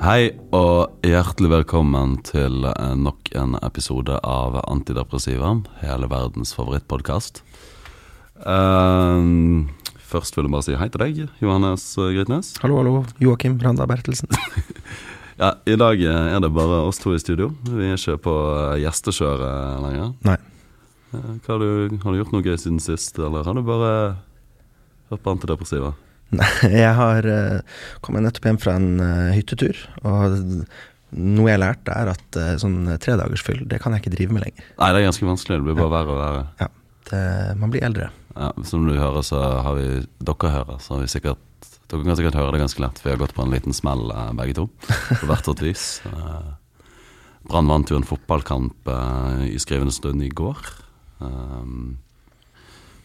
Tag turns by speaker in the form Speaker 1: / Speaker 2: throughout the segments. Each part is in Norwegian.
Speaker 1: Hei og hjertelig velkommen til eh, nok en episode av Antidepressiva, hele verdens favorittpodkast. Uh, først vil jeg bare si hei til deg, Johannes Grytnes.
Speaker 2: Hallo, hallo. Joakim Randa Bertelsen.
Speaker 1: Ja, I dag er det bare oss to i studio. Vi er ikke på gjestekjøret lenger.
Speaker 2: Nei.
Speaker 1: Eh, Hva har, du, har du gjort noe gøy siden sist, eller har du bare hørt på antidepressiva?
Speaker 2: Nei, jeg har uh, kommet nettopp hjem fra en uh, hyttetur, og noe jeg har lært, er at uh, sånn tredagersfyll, det kan jeg ikke drive med lenger.
Speaker 1: Nei, det er ganske vanskelig. Det blir bare verre og verre.
Speaker 2: Ja, det, Man blir eldre.
Speaker 1: Ja, som du hører, så har vi Dere hører, så har vi sikkert Dere kan sikkert høre det ganske lett, for vi har gått på en liten smell eh, begge to. På hvert vårt vis. Eh, Brann vant jo en fotballkamp eh, i skrivende stund i går. eh,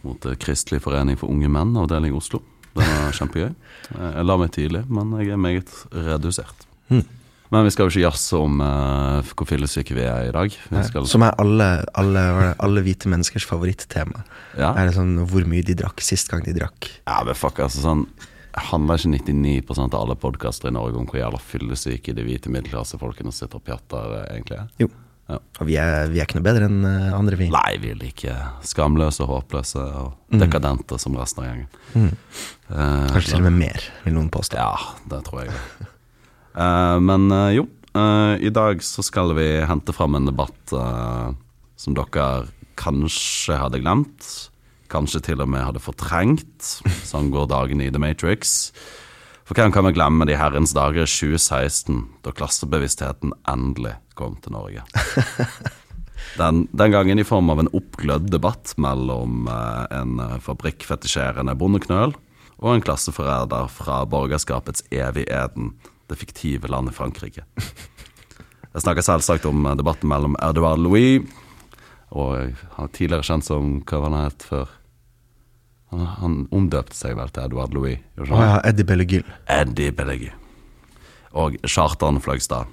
Speaker 1: mot eh, Kristelig forening for unge menn, avdeling Oslo. Det var kjempegøy. Jeg la meg tidlig, men jeg er meget redusert.
Speaker 2: Mm.
Speaker 1: Men vi skal jo ikke jazze om uh, hvor fyllesyke vi er i dag. Vi skal,
Speaker 2: Som er alle, alle, alle hvite menneskers favorittema.
Speaker 1: ja.
Speaker 2: Er det sånn hvor mye de drakk sist gang de drakk?
Speaker 1: Ja, men fuck, altså sånn Handler ikke 99% av alle podkaster i Norge om hvor jævla fyllesyke de hvite middelklassefolkene sitter og pjatter eh, egentlig?
Speaker 2: Jo.
Speaker 1: Ja.
Speaker 2: Og vi er, vi er ikke noe bedre enn eh, andre, vi.
Speaker 1: Nei, vi er like skamløse håpløse og
Speaker 2: Mm.
Speaker 1: dekadente som resten av gjengen.
Speaker 2: Mm.
Speaker 1: Uh,
Speaker 2: Kanskje til og med mer, vil noen påstå.
Speaker 1: Ja, det tror jeg. uh, men uh, jo, i dag så skal vi hente fram en debatt som dere kanskje hadde glemt. Kanskje til og med hadde fortrengt. Sånn går dagene i The Matrix. For hvem kan vi glemme de herrens dager i 2016, da klassebevisstheten endelig kom til Norge? Den, den gangen i form av en oppglødd debatt mellom eh, en fabrikkfetisjerende bondeknøl og en klasseforræder fra borgerskapets evigeden, det fiktive landet Frankrike. Jeg snakker selvsagt om eh, debatten mellom Edouard Louis og han er tidligere kjent som Hva var han het før? Han, han omdøpte seg vel til Edouard Louis.
Speaker 2: Å
Speaker 1: oh,
Speaker 2: ja, Eddie Bellegil.
Speaker 1: Eddie Bellegil. Og Kjartan Fløgstad,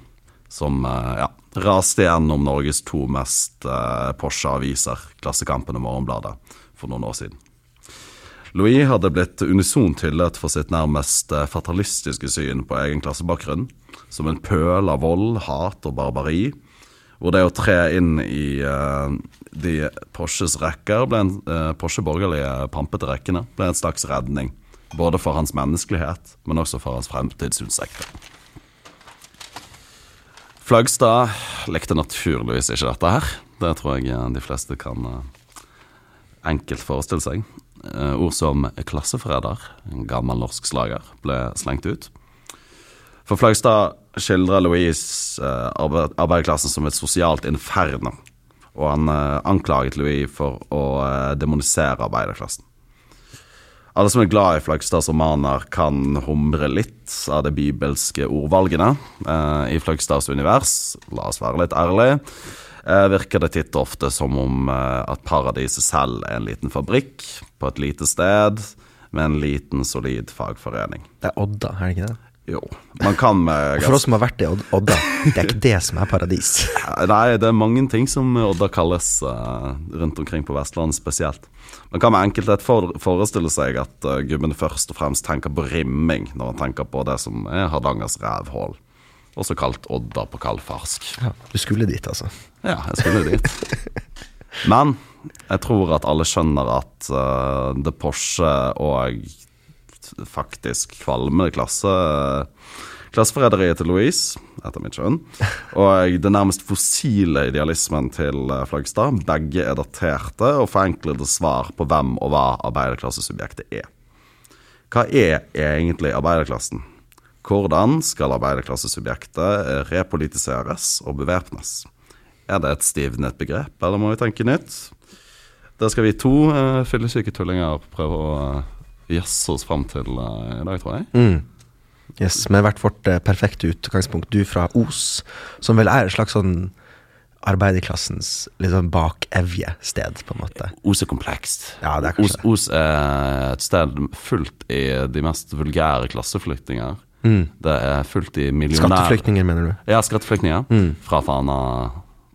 Speaker 1: som eh, ja, raste gjennom Norges to mest eh, Porsche-aviser, Klassekampen og Morgenbladet, for noen år siden. Louis hadde blitt unisont hyllet for sitt nærmest eh, fatalistiske syn på egen klassebakgrunn, som en pøl av vold, hat og barbari, hvor det å tre inn i uh, de Porsches rekker, ble en, uh, Porsche borgerlige pampete rekkene, ble en slags redning. Både for hans menneskelighet, men også for hans fremtidsutsikter. Flagstad likte naturligvis ikke dette her. Det tror jeg eh, de fleste kan uh, enkelt forestille seg. Ord som klasseforræder, gammel norsk slager, ble slengt ut. For Flagstad skildrer Louise eh, arbeid, arbeiderklassen som et sosialt inferno, og han eh, anklaget Louis for å eh, demonisere arbeiderklassen. Alle som er glad i Flagstads romaner, kan humre litt av de bibelske ordvalgene. Eh, I Flagstads univers, la oss være litt ærlige, eh, virker det titt og ofte som om eh, at paradiset selv er en liten fabrikk på et lite sted med en liten, solid fagforening.
Speaker 2: Det er Odda, er det ikke det?
Speaker 1: Jo, man kan med
Speaker 2: Og for oss som har vært i Odda, det er ikke det som er paradis.
Speaker 1: Nei, det er mange ting som Odda kalles uh, rundt omkring på Vestlandet spesielt. Man kan med enkelthet for, forestille seg at uh, gubben først og fremst tenker på rimming når han tenker på det som er Hardangers rævhull. Også kalt Odda på kaldfarsk.
Speaker 2: Ja, du skulle dit, altså.
Speaker 1: Ja, jeg skulle dit. Men jeg tror at alle skjønner at uh, det Porsche og faktisk kvalme klasse klasseforræderiet til Louise, etter mitt skjønn, og den nærmest fossile idealismen til eh, Flagstad, begge er daterte og forenklede svar på hvem og hva arbeiderklassesubjektet er. Hva er egentlig arbeiderklassen? Hvordan skal arbeiderklassesubjektet repolitiseres og bevæpnes? Er det et stivnet begrep, eller må vi tenke nytt? Der skal vi to uh, fyllesyke tullinger prøve å uh, jazze oss fram til uh, i dag, tror jeg.
Speaker 2: Mm. Yes, Med hvert vårt eh, perfekte utgangspunkt. Du fra Os, som vel er et slags sånn arbeiderklassens litt sånn bakevje-sted, på en måte.
Speaker 1: Os er komplekst.
Speaker 2: Ja, det er
Speaker 1: Os. Os er et sted fullt i de mest vulgære klasseflyktninger.
Speaker 2: Mm.
Speaker 1: Det er fullt i millionærer
Speaker 2: Skatteflyktninger, mener du?
Speaker 1: Ja, skatteflyktninger.
Speaker 2: Mm.
Speaker 1: Fra Fana,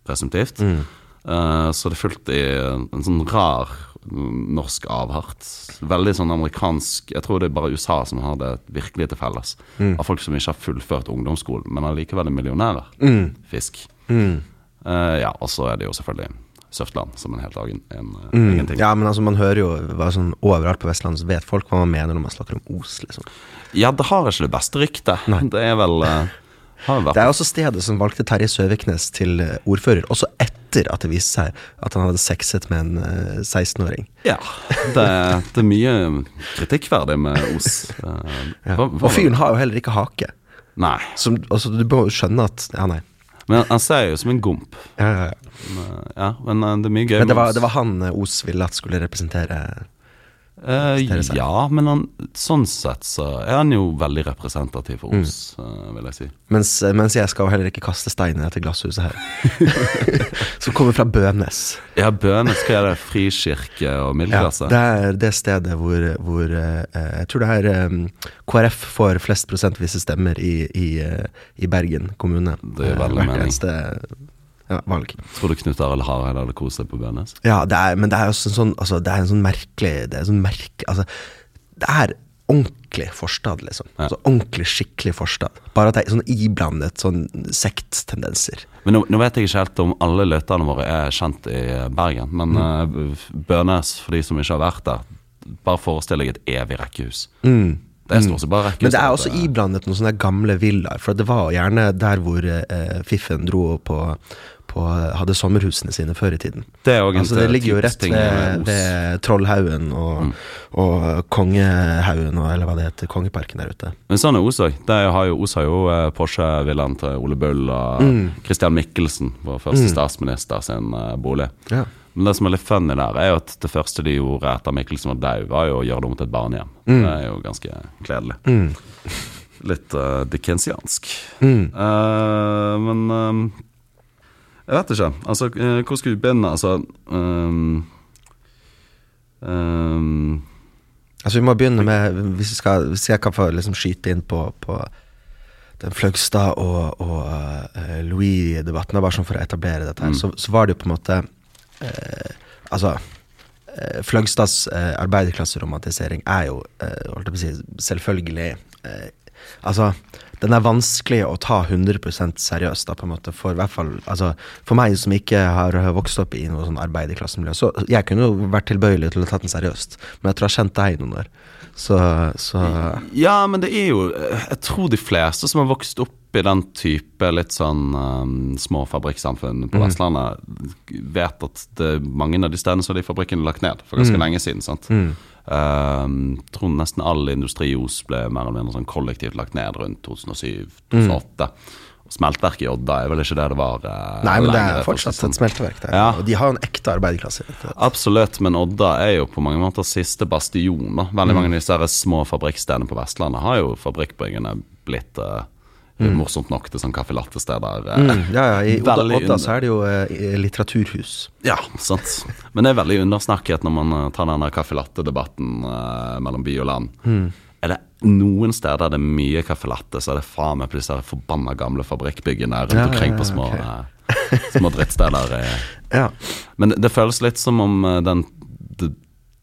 Speaker 1: presumptivt.
Speaker 2: Mm.
Speaker 1: Uh, så det er fullt i en sånn rar norsk avhart. Veldig sånn amerikansk Jeg tror det er bare USA som har det virkelig til felles. Av folk som ikke har fullført ungdomsskolen, men allikevel er millionærer. Fisk. Eh, ja, og så er det jo selvfølgelig Søftland som en helt egen, en, mm. egen ting.
Speaker 2: Ja, men altså, man hører jo hva sånn overalt på Vestlandet, så vet folk hva man mener når man snakker om Os, liksom.
Speaker 1: Ja, det har ikke det beste ryktet. Det er vel eh,
Speaker 2: Det er også stedet som valgte Terje Søviknes til eh, ordfører, også etter at det viste seg at han hadde sexet med en eh, 16-åring.
Speaker 1: Ja. Det, det er mye kritikkverdig med Os. Eh,
Speaker 2: Ja. Og fyren har jo heller ikke hake.
Speaker 1: Nei.
Speaker 2: Som, altså, du må skjønne at Ja, nei.
Speaker 1: Men han ser jo ut som en gomp.
Speaker 2: Ja, ja, ja.
Speaker 1: Men, eh, ja, men eh, det er mye gøy
Speaker 2: Men det var, det var han eh, Os ville at skulle representere
Speaker 1: Eh, ja, men han, sånn sett så er han jo veldig representativ for
Speaker 2: Mm.
Speaker 1: Os, eh, vil jeg si.
Speaker 2: mens, eh, mens jeg skal heller ikke kaste steiner til glasshuset her. Som kommer fra Bønes.
Speaker 1: Ja, Bønes, hva er det? Frikirke og
Speaker 2: Ja, det er det stedet hvor, hvor eh, Jeg tror det er eh, KrF får flest prosentvise stemmer i, i, i Bergen kommune.
Speaker 1: Det gir veldig mening.
Speaker 2: eneste ja, valg.
Speaker 1: Tror du Knut Arild Hareide hadde kost seg på Bjørnes?
Speaker 2: Ja, det er, men det er også en sånn altså, Det er en sånn merkelig Det er sånn merke, altså, Det er ordentlig forstad, liksom.
Speaker 1: Ja.
Speaker 2: Altså, ordentlig, skikkelig forstad. Bare at det er sånn iblandet sånn sekttendenser.
Speaker 1: Men nå, nå vet jeg ikke helt om alle løterne våre er kjent i Bergen. Men
Speaker 2: Mm.
Speaker 1: uh, Bønes, for de som ikke har vært der, bare forestill deg et evig rekkehus.
Speaker 2: Mm.
Speaker 1: Det er stort sett bare rekkehus.
Speaker 2: Men det er også
Speaker 1: eh,
Speaker 2: iblandet noen sånne gamle villaer. For det var gjerne der hvor uh, Fiffen dro på, på Hadde sommerhusene sine før i tiden.
Speaker 1: Det er
Speaker 2: Altså Det ligger jo rett ved, ved Trollhaugen og, og Kongehaugen, og, eller hva det heter, Kongeparken der ute.
Speaker 1: Men sånn er Os òg. Os har jo eh, Porsche-villaen til Ole Bull og
Speaker 2: Mm.
Speaker 1: Christian Michelsen, vår første statsminister sin eh, bolig.
Speaker 2: Ja.
Speaker 1: Men det som er litt funny der, er jo at det første de gjorde etter Michelsen var død, var jo å gjøre det om til et barnehjem.
Speaker 2: Mm.
Speaker 1: Det er jo ganske kledelig. Litt uh, dickensiansk.
Speaker 2: Mm.
Speaker 1: Uh, men eh, jeg vet ikke. Altså, eh, hvor skal vi begynne? Altså um, um,
Speaker 2: Altså Vi må begynne med Hvis, vi skal, hvis jeg kan få liksom skyte inn på, på den Fløgstad og, og uh, Louis-debatten, bare sånn for å etablere dette her, så, så var det jo på en måte uh, Altså eh, Fløgstads uh, arbeiderklasseromantisering er jo holdt jeg på å si, selvfølgelig Altså, den er vanskelig å ta 100 seriøst, da, på en måte, for hvert fall Altså, for meg som ikke har vokst opp i noe sånn arbeiderklassemiljø, så jeg kunne jo vært tilbøyelig til å ta den seriøst, men jeg tror jeg har kjent deg i noen år. Så, så
Speaker 1: Ja, men det er jo Jeg tror de fleste som har vokst opp i den type litt sånn um, små fabrikksamfunn
Speaker 2: Mm.
Speaker 1: på Vestlandet, vet at det er mange av de stedene så har de fabrikkene lagt ned for ganske
Speaker 2: Mm.
Speaker 1: lenge siden. sant? Um, tror nesten all industri i Os ble mer eller mindre sånn kollektivt lagt ned rundt 2007-2008. Mm. Smeltverket i Odda er vel ikke det det var uh,
Speaker 2: Nei, men det er
Speaker 1: for
Speaker 2: fortsatt
Speaker 1: sånn.
Speaker 2: et smelteverk der.
Speaker 1: Ja.
Speaker 2: Og de har jo en ekte arbeiderklasse.
Speaker 1: Absolutt, men Odda er jo på mange måter siste bastion. da. Veldig
Speaker 2: Mm.
Speaker 1: mange av disse små fabrikkstedene på Vestlandet har jo fabrikkbyggene blitt eh, morsomt nok til sånn caffè latte-steder. eh.
Speaker 2: Mm, ja, ja, I Odda, Odda så er det jo eh, litteraturhus.
Speaker 1: Ja, sant. Men det er veldig undersnakket når man eh, tar den caffè latte-debatten eh, mellom by og land.
Speaker 2: Mm.
Speaker 1: Er det noen steder det er mye caffè latte, så er det faen meg på her forbanna gamle fabrikkbyggene rundt
Speaker 2: Ja,
Speaker 1: omkring på små,
Speaker 2: ok.
Speaker 1: eh, små drittsteder.
Speaker 2: Ja.
Speaker 1: Men det føles litt som om den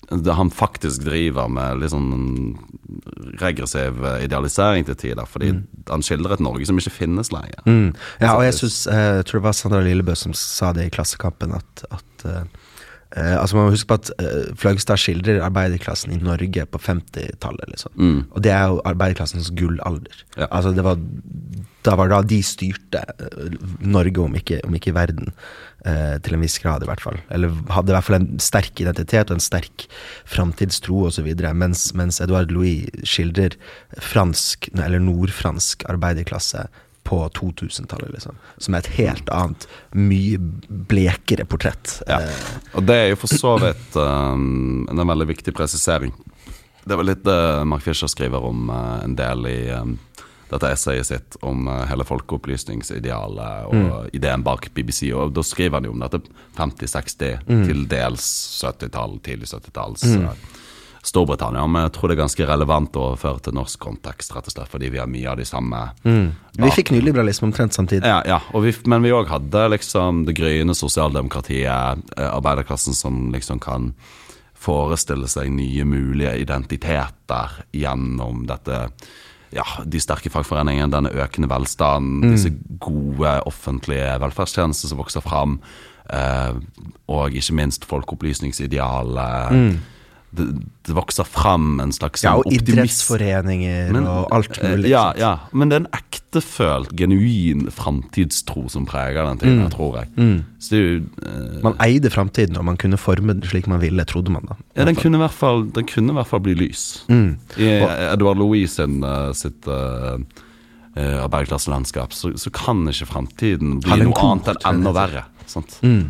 Speaker 1: han faktisk driver med litt sånn regressiv eh, idealisering til tider. Fordi han skildrer et Norge som ikke finnes lenger.
Speaker 2: Mm. ja, og jeg synes, eh, tror det var Sandra Lillebø som sa det i Klassekampen, at, at eh, eh, Altså Man må huske på at eh, Fløgstad skildrer arbeiderklassen i Norge på 50-tallet. Liksom.
Speaker 1: Mm.
Speaker 2: Og det er jo arbeiderklassens gullalder.
Speaker 1: Ja.
Speaker 2: Altså det var Da var da de styrte eh, Norge, om ikke, om ikke verden. Eh, til en viss grad, i hvert fall. Eller hadde i hvert fall en sterk identitet og en sterk framtidstro osv. Mens, mens Edouard Louis skildrer fransk, eller nordfransk arbeiderklasse på 2000-tallet, liksom. Som er et helt annet, mye blekere portrett.
Speaker 1: Ja.
Speaker 2: Eh,
Speaker 1: Og det er jo for så vidt um, en veldig viktig presisering. Det var litt det Mark Fisher skriver om uh, en del i um, dette essayet sitt om eh, hele folkeopplysningsidealet og ideen bak BBC. Og da skriver han jo om dette 50-60, til dels 70-tall, tidlig 70-talls mm. Storbritannia. Men jeg tror det er ganske relevant å overføre til norsk kontekst, rett og slett fordi vi har mye av de samme
Speaker 2: Vi fikk nyliberalisme omtrent samtidig.
Speaker 1: ja, ja vi, men vi òg hadde liksom det gryende sosialdemokratiet, eh, arbeiderklassen som liksom kan forestille seg nye mulige identiteter gjennom dette ja, de sterke fagforeningene, denne økende velstanden, disse gode offentlige velferdstjenester som vokser fram, eh, og ikke minst folkeopplysningsidealet. Det, det vokser fram en slags
Speaker 2: Ja,
Speaker 1: sånn
Speaker 2: og
Speaker 1: optimisme.
Speaker 2: idrettsforeninger
Speaker 1: Men,
Speaker 2: og alt
Speaker 1: eh,
Speaker 2: mulig.
Speaker 1: Ja, ja, men det er en ektefølt, genuin framtidstro som preger den tiden, tror jeg. Så det er jo eh,
Speaker 2: Man eide framtiden, og man kunne forme den slik man ville, trodde man da.
Speaker 1: ja, den kunne, fall, den kunne i hvert fall bli lys.
Speaker 2: Mm.
Speaker 1: I Edvard Louis sin, uh, sitt uh, arbeiderklasselandskap, så, så kan ikke framtiden bli noe annet enn enda verre. Sant?
Speaker 2: Mm.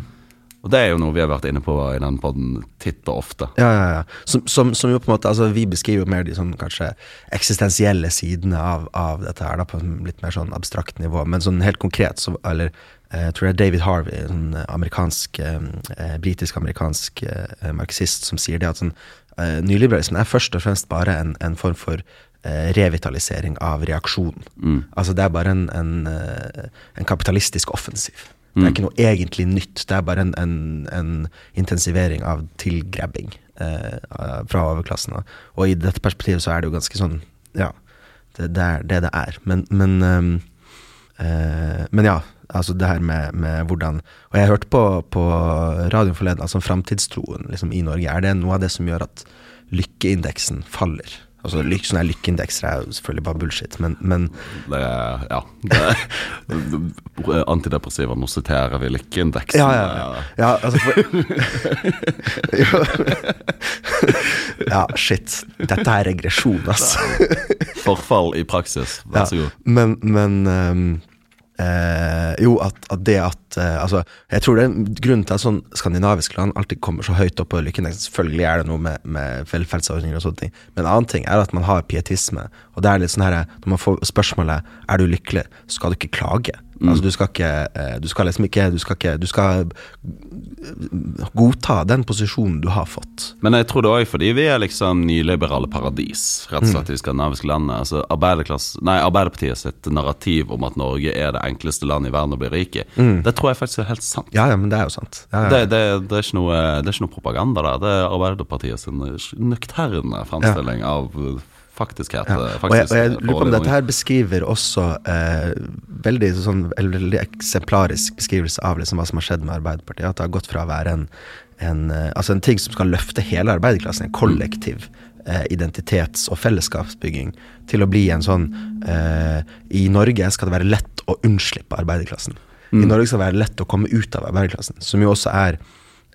Speaker 1: Og det er jo noe vi har vært inne på i den podden titt og ofte.
Speaker 2: Ja, ja, ja. Som, som, som jo på en måte Altså, vi beskriver jo mer de sånn kanskje eksistensielle sidene av, av dette her, da, på en litt mer sånn abstrakt nivå. Men sånn helt konkret, så Eller eh, jeg tror det er David Harvey, en sånn amerikansk eh, eh, britisk-amerikansk eh, marxist, som sier det at sånn eh, nyliberalismen er først og fremst bare en, en form for eh, revitalisering av reaksjonen. Altså det er bare en, en, eh, en kapitalistisk offensiv. Det er ikke noe egentlig nytt, det er bare en, en, en intensivering av tilgrabbing eh, fra overklassen. Og i dette perspektivet så er det jo ganske sånn Ja, det, det er det det er. Men, men, ehm, eh, men ja, altså det her med, med hvordan Og jeg hørte på, på radioen forleden, altså framtidstroen liksom, i Norge, er det noe av det som gjør at lykkeindeksen faller? Altså lyk, Sånne lykkeindekser er jo selvfølgelig bare bullshit, men, men
Speaker 1: Det ja det, Antidepressiva, nå siterer vi lykkeindeksen.
Speaker 2: Ja, ja, ja. ja altså for, ja, shit. Dette er regresjon, altså.
Speaker 1: Forfall i praksis, vær så
Speaker 2: Ja,
Speaker 1: god.
Speaker 2: Men, men ehm, eh, Jo, at, at det at eh, Altså, jeg tror det er grunnen til at sånn skandinaviske land alltid kommer så høyt opp på lykkeindeksen. Selvfølgelig er det noe med, med velferdsordninger og sånne ting, men en annen ting er at man har pietisme. Og det er litt sånn her Når man får spørsmålet Er du lykkelig, så skal du ikke klage. Altså, du skal ikke eh, Du skal liksom ikke Du skal ikke Du skal godta den posisjonen du har fått.
Speaker 1: Men jeg tror det òg fordi vi er liksom nyliberale paradis, rett og
Speaker 2: Mm.
Speaker 1: slett i de skandinaviske landene. Altså nei, Arbeiderpartiet sitt narrativ om at Norge er det enkleste landet i verden å bli rik i, det tror jeg faktisk er helt sant.
Speaker 2: Ja, ja, men det er jo sant. Ja, ja.
Speaker 1: Det, det, det, er noe, det er ikke noe propaganda der. Det er Arbeiderpartiet sin nøkterne fremstilling av faktiskhet.
Speaker 2: Ja. Og, jeg, og jeg lurer på om dette her beskriver også eh, veldig, sånn, veldig eksemplarisk beskrivelse av liksom hva som har skjedd med Arbeiderpartiet. At det har gått fra å være en, en, eh, altså en ting som skal løfte hele arbeiderklassen, en kollektiv eh, identitets- og fellesskapsbygging, til å bli en sånn eh, I Norge skal det være lett å unnslippe arbeiderklassen. I Norge skal det være lett å komme ut av arbeiderklassen, som jo også er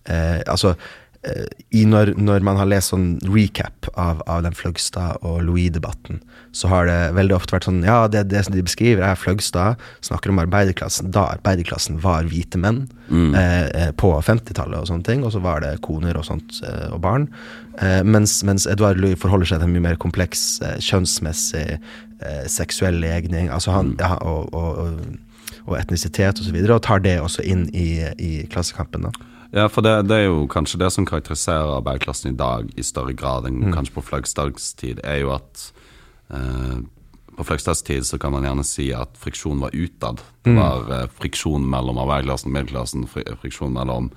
Speaker 2: eh, Altså eh, når, når man har lest sånn recap av, av den Fløgstad og Louis-debatten, så har det veldig ofte vært sånn Ja, det, det som de beskriver, er Fløgstad snakker om arbeiderklassen da arbeiderklassen var hvite menn mm. eh, på 50-tallet og sånne ting, og så var det koner og sånt eh, og barn. Eh, mens, mens Edvard Louis forholder seg til en mye mer kompleks eh, kjønnsmessig eh, seksuell legning altså han, ja, og, og, og, og etnisitet osv., og, så videre, og tar det også inn i, i Klassekampen. da.
Speaker 1: Ja, for det, det er jo kanskje det som karakteriserer arbeiderklassen i dag i større grad enn
Speaker 2: Mm.
Speaker 1: kanskje på Fløgstads tid, er jo at eh, på Fløgstads tid så kan man gjerne si at friksjon var utad.
Speaker 2: Mm.
Speaker 1: Det var eh, friksjon mellom arbeiderklassen og middelklassen, fri, friksjon mellom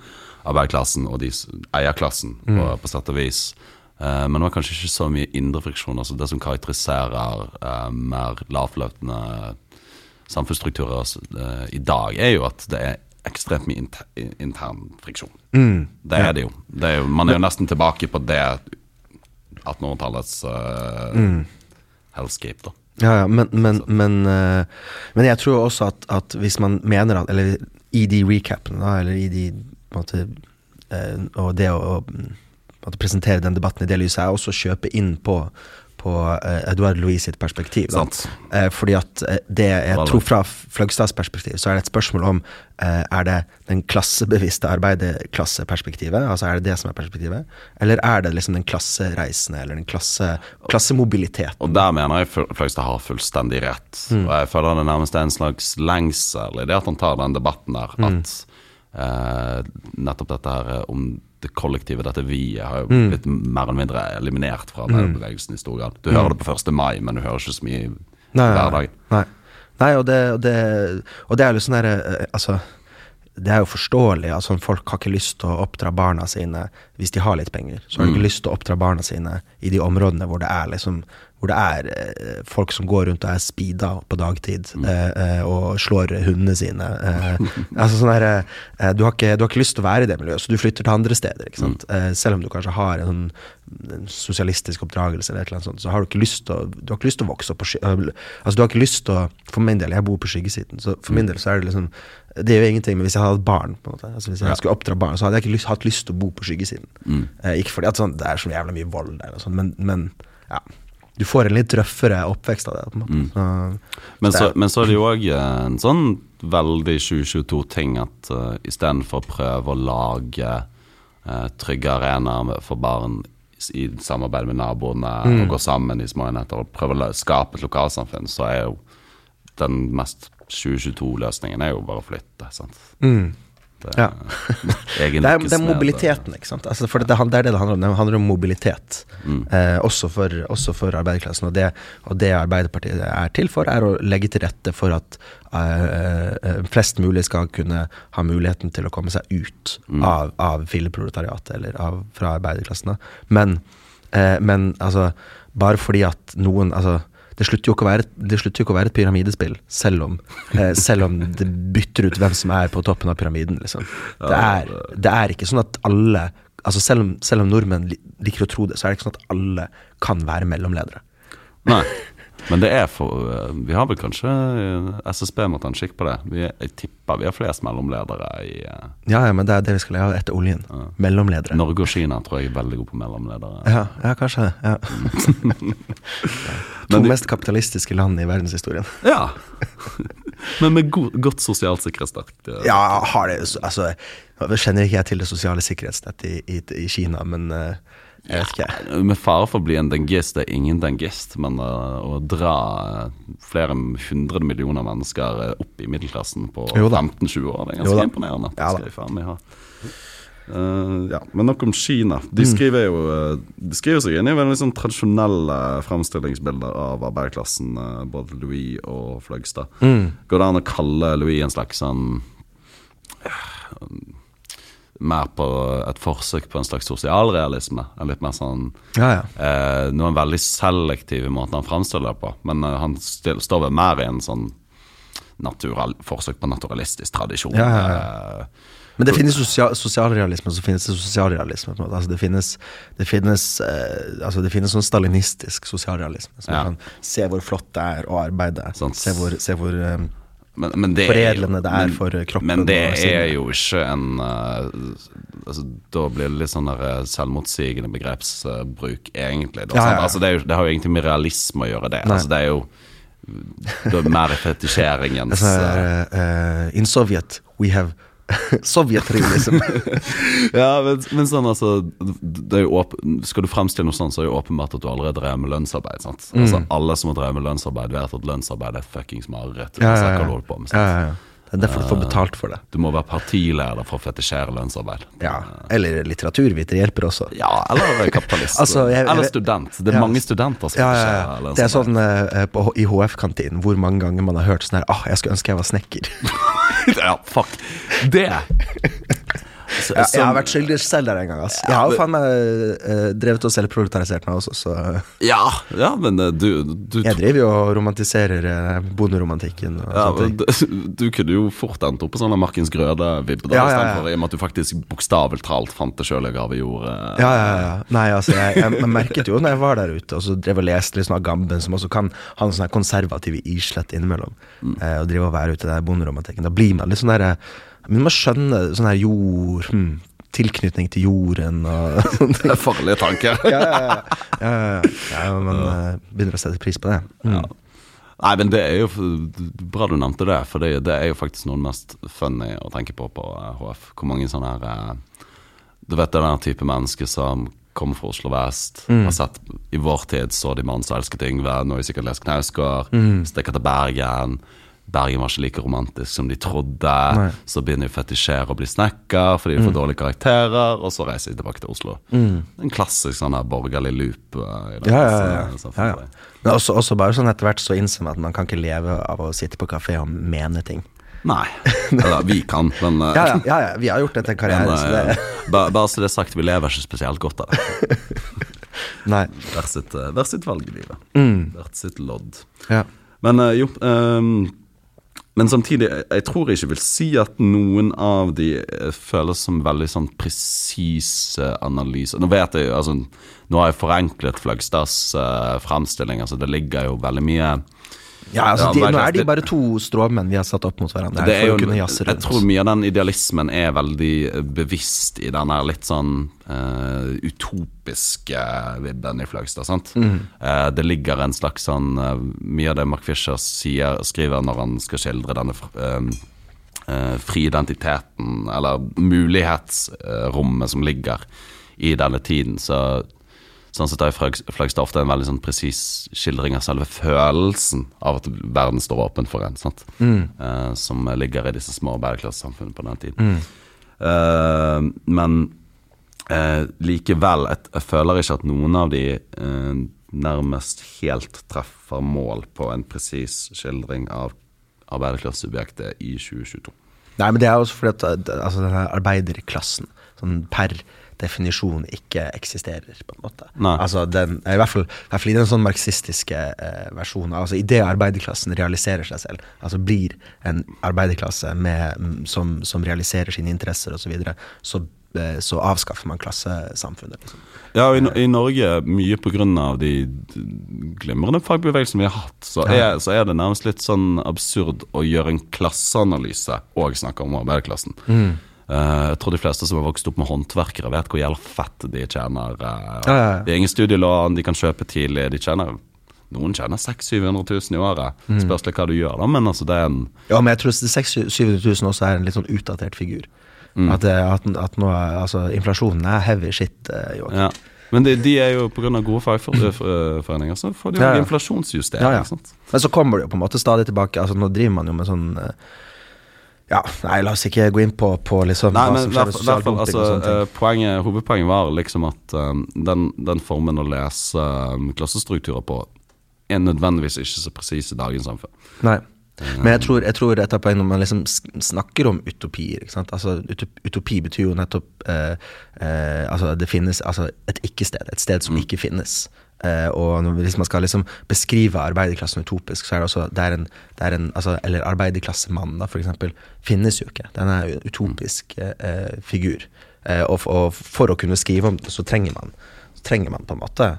Speaker 1: arbeiderklassen og de, eierklassen,
Speaker 2: Mm.
Speaker 1: på, på sett og vis. Eh, men det var kanskje ikke så mye indre friksjon. altså Det som karakteriserer eh, mer lavfløtende samfunnsstrukturer eh, i dag, er jo at det er ekstremt mye inter, intern friksjon.
Speaker 2: Mm.
Speaker 1: Det er det jo. Det er jo. Man er jo nesten tilbake på det 1800-tallets uh, hellscape, da.
Speaker 2: Ja, ja, men, men, men, uh, men jeg tror også at, at hvis man mener at Eller i de recapene, da, eller i de måte, uh, Og det å, å presentere den debatten i det lyset, er også å kjøpe inn på, på eh, Edouard Louis sitt perspektiv.
Speaker 1: Sant.
Speaker 2: Eh, fordi at eh, det jeg tror fra Fløgstads perspektiv, så er det et spørsmål om Er det den klassebevisste arbeiderklasseperspektivet, altså er det det som er perspektivet, eller er det liksom den klassereisende, eller den klasse, klassemobiliteten?
Speaker 1: Og der mener jeg Fl- Fløgstad har fullstendig rett. Og jeg føler det nærmest er en slags lengsel i det at han tar den debatten der. At eh, nettopp dette her om det kollektivet, dette vi-et, har jo blitt mer eller mindre eliminert fra bevegelsen i stor grad. Du hører det på 1. mai, men du hører ikke så mye i hverdagen.
Speaker 2: Nei. nei og, det, og, det, og det er jo sånn derre eh, Altså det er jo forståelig. altså Folk har ikke lyst til å oppdra barna sine hvis de har litt penger. Så har de ikke lyst til å oppdra barna sine i de områdene hvor det er liksom hvor det er eh, folk som går rundt og er speeda på dagtid mm. eh, og slår hundene sine. Eh, altså sånn der, eh, du, har ikke, du har ikke lyst til å være i det miljøet, så du flytter til andre steder. ikke sant? Eh, selv om du kanskje har en, sånn, en sosialistisk oppdragelse, eller et eller annet sånt, så har du ikke lyst til å, du har ikke lyst til å vokse opp på. Altså, du har ikke lyst til å For min del, jeg bor på skyggesiden, så for min del så er det liksom det gjør ingenting, men hvis jeg hadde hatt barn, på en måte Altså hvis jeg
Speaker 1: Ja.
Speaker 2: skulle oppdra barn, så hadde jeg ikke lyst, hatt lyst til å bo på skyggesiden.
Speaker 1: Mm.
Speaker 2: Eh, ikke fordi at sånn, det er så jævla mye vold der, og sånn, men, men ja. Du får en litt røffere oppvekst av det.
Speaker 1: Mm.
Speaker 2: Så,
Speaker 1: Men så, men så er det jo òg en sånn veldig 2022-ting at uh, istedenfor å prøve å lage uh, trygge arenaer for barn i samarbeid med naboene og gå sammen i små enheter og prøve å skape et lokalsamfunn, så er jo den mest 2022-løsningen er jo bare å flytte. sant?
Speaker 2: mm.
Speaker 1: Det,
Speaker 2: Ja.
Speaker 1: egen
Speaker 2: Det er, det er mobiliteten, ikke sant. Altså, for det, det, det er det det handler om. Det handler om mobilitet.
Speaker 1: Mm.
Speaker 2: Eh, også, for, også for arbeiderklassen. Og det, og det Arbeiderpartiet er til for, er å legge til rette for at eh, eh, flest mulig skal kunne ha muligheten til å komme seg ut
Speaker 1: Mm.
Speaker 2: av, av filleproletariatet, eller av, fra arbeiderklassen. Men, eh, men altså, bare fordi at noen altså, det slutter, jo ikke å være, ikke å være et pyramidespill, selv om, eh, selv om det bytter ut hvem som er på toppen av pyramiden. Liksom. Det, er, det er ikke sånn at alle altså selv, om, selv om nordmenn liker å tro det, så er det ikke sånn at alle kan være mellomledere.
Speaker 1: Nei, men det er for uh, Vi har vel kanskje uh, SSB må ta en kikk på det. Vi, jeg tipper vi har flest mellomledere i uh,
Speaker 2: Ja, ja, men det er det vi skal leve etter oljen. Mellomledere.
Speaker 1: Norge og Kina tror jeg er veldig gode på mellomledere.
Speaker 2: Ja, ja, kanskje. Ja. to
Speaker 1: de-
Speaker 2: mest kapitalistiske land i verdenshistorien.
Speaker 1: Ja. Men med god, godt sosialt sikkerhetsnett. uh,
Speaker 2: Ja, har det Altså, kjenner ikke jeg til det sosiale sikkerhetsnettet i, i, i Kina, men eh, jeg vet ikke.
Speaker 1: Med fare for å bli en dengist, det er ingen dengist, men uh, å dra uh, flere hundre millioner mennesker uh, opp i middelklassen på 15-20 år, det er ganske imponerende.
Speaker 2: Ja
Speaker 1: skal jeg faen meg ha. Uh, ja, men nok om Kina.
Speaker 2: Mm.
Speaker 1: De skriver jo De skriver seg inn i veldig sånn tradisjonelle fremstillingsbilder av arbeiderklassen, både Louis og Fløgstad.
Speaker 2: Mm.
Speaker 1: Går det an å kalle Louis en slags sånn uh, Mer på et forsøk på en slags sosialrealisme? En litt mer sånn
Speaker 2: Ja, ja.
Speaker 1: eh, noen veldig selektive måter han framstiller det på. Men eh, han stil, står vel mer i en sånn natural, forsøk på naturalistisk tradisjon.
Speaker 2: Ja,
Speaker 1: Eh,
Speaker 2: Men det finnes sosial, sosialrealisme, så finnes det sosialrealisme. Altså, det finnes, det finnes, eh, altså, det finnes sånn stalinistisk sosialrealisme. Som
Speaker 1: Ja.
Speaker 2: kan se hvor flott det er å arbeide.
Speaker 1: Sant.
Speaker 2: Se hvor, se hvor eh,
Speaker 1: men, men det
Speaker 2: Foredlende det er
Speaker 1: men,
Speaker 2: for kroppen
Speaker 1: Men det er jo ikke en uh, altså, Da blir det litt sånn der eh, selvmotsigende begrepsbruk, egentlig. Da,
Speaker 2: Ja, ja, ja.
Speaker 1: Altså, det, jo, det har jo ingenting med realisme å gjøre, det. Altså, det er jo det er mer fetisjeringens
Speaker 2: uh, In Soviet we have Sovjetrealism.
Speaker 1: Ja, men, men sånn altså Skal du fremstille noe sånt, så er det jo åpenbart at du allerede drev med lønnsarbeid. sant?
Speaker 2: Mm.
Speaker 1: Altså Alle som har drevet med lønnsarbeid, vet at lønnsarbeid er fuckings mareritt.
Speaker 2: Ja, ja, ja.
Speaker 1: på med,
Speaker 2: ja, ja, ja. Det er derfor du får betalt for det.
Speaker 1: Du må være partileder for å fetisjere lønnsarbeid.
Speaker 2: Ja. Eller litteraturviter hjelper også.
Speaker 1: Ja, eller kapitalist.
Speaker 2: Altså, jeg- jeg
Speaker 1: eller student. Det er
Speaker 2: Ja.
Speaker 1: mange studenter som
Speaker 2: Ja,
Speaker 1: fetisjerer
Speaker 2: lønnsarbeid. Det er sånn uh, på, i HF-kantinen hvor mange ganger man har hørt sånn her ah, jeg skulle ønske jeg var snekker.
Speaker 1: ja, fuck. Det Så-
Speaker 2: Jeg, jeg har vært skyldig selv der en gang. ass. Jeg har jo faen meg uh, drevet og selvproletarisert meg også, så
Speaker 1: Ja, ja, men eh, du, du
Speaker 2: jeg driver jo og romantiserer uh, bonderomantikken. Og
Speaker 1: Ja,
Speaker 2: sånne
Speaker 1: men du, du kunne jo fort endt opp på sånn Markens Grøde-vibbe,
Speaker 2: Ja, ja, ja.
Speaker 1: i og med at du faktisk bokstavelig talt fant det sjøl i gavejordet.
Speaker 2: Ja, ja, ja. Nei, altså, jeg, jeg, jeg merket jo når jeg var der ute, og så drev og leste litt sånn av Gamben, som også kan ha en sånn konservativ islett innimellom,
Speaker 1: Mm.
Speaker 2: eh, og drive og være ute i bonderomantikken. Da blir man litt sånn der Men man skjønner sånn her jord hmm, Tilknytning til jorden og sånne ting.
Speaker 1: Det er farlige tanker.
Speaker 2: Ja, ja, ja. ja, man eh, begynner å sette pris på det. Mm.
Speaker 1: Ja. Nei, men det er jo bra du nevnte det, for det, det er jo faktisk noe av det mest funny å tenke på på eh, HF. Hvor mange sånne her eh, Du vet er den type mennesker som kommer fra Oslo vest,
Speaker 2: Mm.
Speaker 1: har sett I vår tid så de Mannen som elsket Yngve, nå har de sikkert lest Knausgård,
Speaker 2: Mm.
Speaker 1: stikker til Bergen. Bergen var ikke like romantisk som de trodde.
Speaker 2: Nei.
Speaker 1: Så begynner de å fetisjere og bli snekker fordi de får dårlige karakterer, og så reiser de tilbake til Oslo. En klassisk sånn her borgerlig loop. eh, det
Speaker 2: Mm. Ja, ja, ja.
Speaker 1: samfunnet.
Speaker 2: ja, ja. Men også, også bare sånn etter hvert så innser man at man kan ikke leve av å sitte på kafé og mene ting.
Speaker 1: Nei. Eller vi kan, men eh,
Speaker 2: Ja, ja, ja, ja, vi har gjort det til en karriere,
Speaker 1: men,
Speaker 2: så det
Speaker 1: bare, Bare så det er sagt, vi lever ikke spesielt godt av det.
Speaker 2: Nei.
Speaker 1: Hvert sitt, hvert sitt valg i livet.
Speaker 2: Mm.
Speaker 1: Hvert sitt lodd.
Speaker 2: Ja.
Speaker 1: Men jo ehm, Men samtidig, jeg, tror jeg ikke vil si at noen av de eh, føles som veldig sånn presise analyser. Nå vet jeg jo, altså Nå har jeg forenklet Fløgstads uh, fremstilling. Altså det ligger jo veldig mye
Speaker 2: Ja, altså, de, nå er de bare to stråmenn vi har satt opp mot hverandre. her
Speaker 1: det er jo, jeg tror mye av den idealismen er veldig eh, bevisst i den litt sånn uh, utopiske vibben i Fløgstad. sant?
Speaker 2: Mm.
Speaker 1: Uh, det ligger en slags sånn uh, Mye av det Mark Fisher sier, skriver når han skal skildre denne fr- eh, friidentiteten, eller mulighetsrommet som ligger i denne tiden, så Sånn sett er Fløgstad ofte en veldig sånn presis skildring av selve følelsen av at verden står åpen for en. sant? Eh, som ligger i disse små bærekraftssamfunnene på den tiden. Eh, men eh, likevel, jeg, jeg føler ikke at noen av de nærmest helt treffer mål på en presis skildring av arbeiderklassesubjektet i 2022.
Speaker 2: Nei, men det er også fordi at eh, altså, denne arbeiderklassen sånn per definisjon ikke eksisterer, på en måte. Altså, den, I hvert fall, i hvert fall i den sånn marxistiske eh, versjonen. Altså, Idet arbeiderklassen realiserer seg selv, altså blir en arbeiderklasse med, mm, som, som realiserer sine interesser osv., så, videre, så, eh, så avskaffer man klassesamfunnet. Liksom.
Speaker 1: Ja, og i, i Norge, mye pga. de glimrende fagbevegelsene vi har hatt, så er, så er det nærmest litt sånn absurd å gjøre en klasseanalyse og snakke om arbeiderklassen. Eh, jeg tror de fleste som har vokst opp med håndverkere, vet hvor jævla fett de tjener. eh,
Speaker 2: Ja, ja.
Speaker 1: Det er ingen studielån, de kan kjøpe tidlig. De tjener Noen tjener 600 000-700 000 i året. Spørs litt hva du gjør, da, men altså det er en
Speaker 2: Ja, men jeg tror 600 000 også er en litt sånn utdatert figur. At, at, at nå, altså, inflasjonen er heavy shit, eh,
Speaker 1: ja. Men de, de er jo pga. gode fagforeninger, så får de jo
Speaker 2: Ja, ja.
Speaker 1: inflasjonsjustering.
Speaker 2: Men så kommer det jo på en måte stadig tilbake. Altså Nå driver man jo med sånn eh, Ja, nei, la oss ikke gå inn på, på liksom
Speaker 1: Nei, men hvert
Speaker 2: dumping
Speaker 1: altså, eh, poenget, Hovedpoenget var liksom at eh, den, den formen å lese um, klassestrukturer på er nødvendigvis ikke så presis i dagens samfunn.
Speaker 2: Nei. Men jeg tror, jeg tror et av poengene når man liksom snakker om utopier? Altså, Utopi betyr jo nettopp eh, eh, Altså det finnes altså, et ikke-sted, et sted som ikke finnes. Eh, og når, hvis man skal liksom beskrive arbeiderklassen utopisk, så er det også det er en, det er en altså, Eller arbeiderklassemannen, da, for eksempel, finnes jo ikke. Den er en utopisk eh, figur. Eh, og, og for å kunne skrive om det, så trenger man, så trenger man på en måte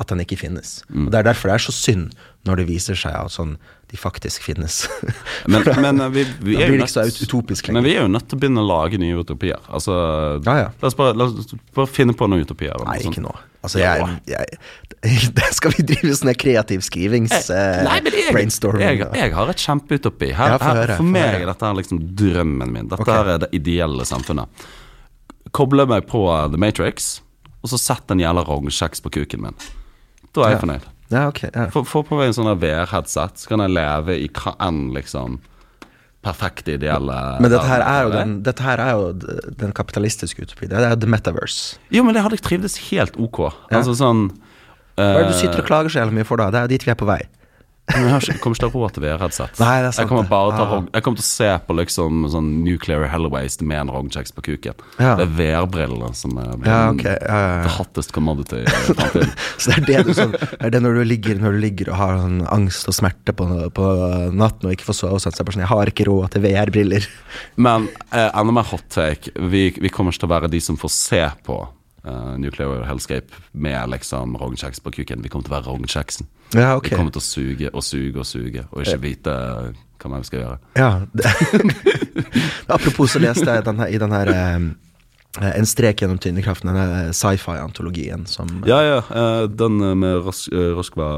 Speaker 2: at den ikke finnes. Og Det er derfor det er så synd når det viser seg at sånn, de faktisk finnes.
Speaker 1: Men, men eh, vi, vi
Speaker 2: Da blir det ikke så utopisk lenger.
Speaker 1: Men vi er jo nødt til å begynne å lage nye utopier. Altså,
Speaker 2: Ja, ja.
Speaker 1: La, oss bare, la oss bare finne på noen utopier.
Speaker 2: Nei,
Speaker 1: sånn.
Speaker 2: ikke nå. Altså, jeg, jeg, jeg, skal vi drive sånn kreativ skrivings... eh,
Speaker 1: Nei, men jeg,
Speaker 2: brainstorming.
Speaker 1: jeg, jeg har et kjempeutopi. Her,
Speaker 2: Ja, for,
Speaker 1: her, for meg er dette liksom drømmen min. Dette okay. er det ideelle samfunnet. Koble meg på The Matrix, og så sett en jævla rognkjeks på kuken min. Da er jeg fornøyd.
Speaker 2: Ja, ok. Ja.
Speaker 1: Få få på meg en sånn der VR-headset, så kan jeg leve i hva enn liksom perfekte, ideelle
Speaker 2: Men dette her er jo den, er jo den kapitalistiske utopien. Det er the metaverse.
Speaker 1: Jo, men det hadde jeg trivdes helt ok.
Speaker 2: Ja.
Speaker 1: Altså sånn
Speaker 2: Hva er det du
Speaker 1: eh,
Speaker 2: sitter og klager så jævlig mye for, da? Det er jo dit vi er på vei.
Speaker 1: Men jeg kommer ikke til å ha råd til VR-headset.
Speaker 2: Det
Speaker 1: Jeg kommer bare til
Speaker 2: Ah.
Speaker 1: Jeg kommer til å se på liksom sånn Nuclear Hellwaste med en rognkjeks på kuken.
Speaker 2: Ja.
Speaker 1: Det er VR-brillene som er
Speaker 2: Ja, okay. Ja, ja,
Speaker 1: the hottest commodity i fremtiden.
Speaker 2: Så det er det sånn Det er det når du ligger, når du ligger og har sånn angst og smerte på, på natten og ikke får sove, og sånn, så er bare sånn Jeg har ikke råd til VR-briller.
Speaker 1: Men eh, enda mer hot take. Vi, vi kommer ikke til å være de som får se på eh, Nuclear Hellscape med liksom rognkjeks på kuken. Vi kommer til å være rognkjeksen.
Speaker 2: Ja, okay.
Speaker 1: Vi kommer til å suge og suge og suge, og ikke vite hva vi skal gjøre.
Speaker 2: Ja. Det, apropos så leste jeg den her, i den her um, En strek gjennom tyngdekraften, denne sci-fi-antologien som
Speaker 1: Ja, ja. eh, den eh, med Ros eh, Roskva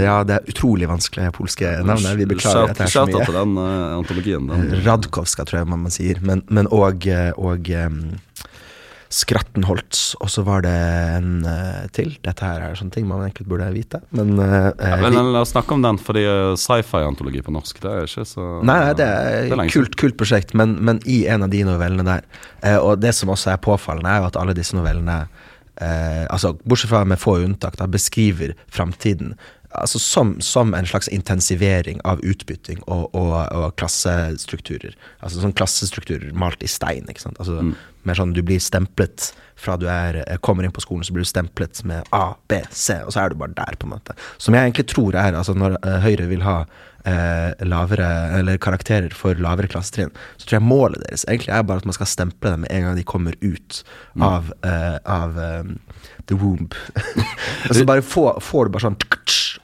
Speaker 2: Ja, det er utrolig vanskelig polske navn. Vi beklager at det er så mye.
Speaker 1: til den eh, antologien. Den.
Speaker 2: Radkowska, tror jeg man sier. Men, òg og, eh, og Skrattenholtz. Og så var det en uh, til. Dette her er sånne ting man egentlig burde vite. Men, uh,
Speaker 1: Ja,
Speaker 2: eh,
Speaker 1: men La oss snakke om den, fordi sci-fi-antologi på norsk, det er ikke så
Speaker 2: Nei, nei, det er et kult, kult prosjekt, men, men i en av de novellene der Og det som også er påfallende, er jo at alle disse novellene eh, Altså, Bortsett fra med få unntak, da, beskriver framtiden altså som, som en slags intensivering av utbytting og, og, og klassestrukturer. Altså sånn klassestrukturer malt i stein. ikke sant? Altså Mer sånn du blir stemplet fra du er, eh, kommer inn på skolen, så blir du stemplet med A, B, C, og så er du bare der, på en måte. Som jeg egentlig tror er altså Når eh, Høyre vil ha eh, lavere, eller karakterer for lavere klassetrinn, så tror jeg målet deres egentlig er bare at man skal stemple dem med en gang de kommer ut av, eh, av eh, the womb. og så bare får, får du bare sånn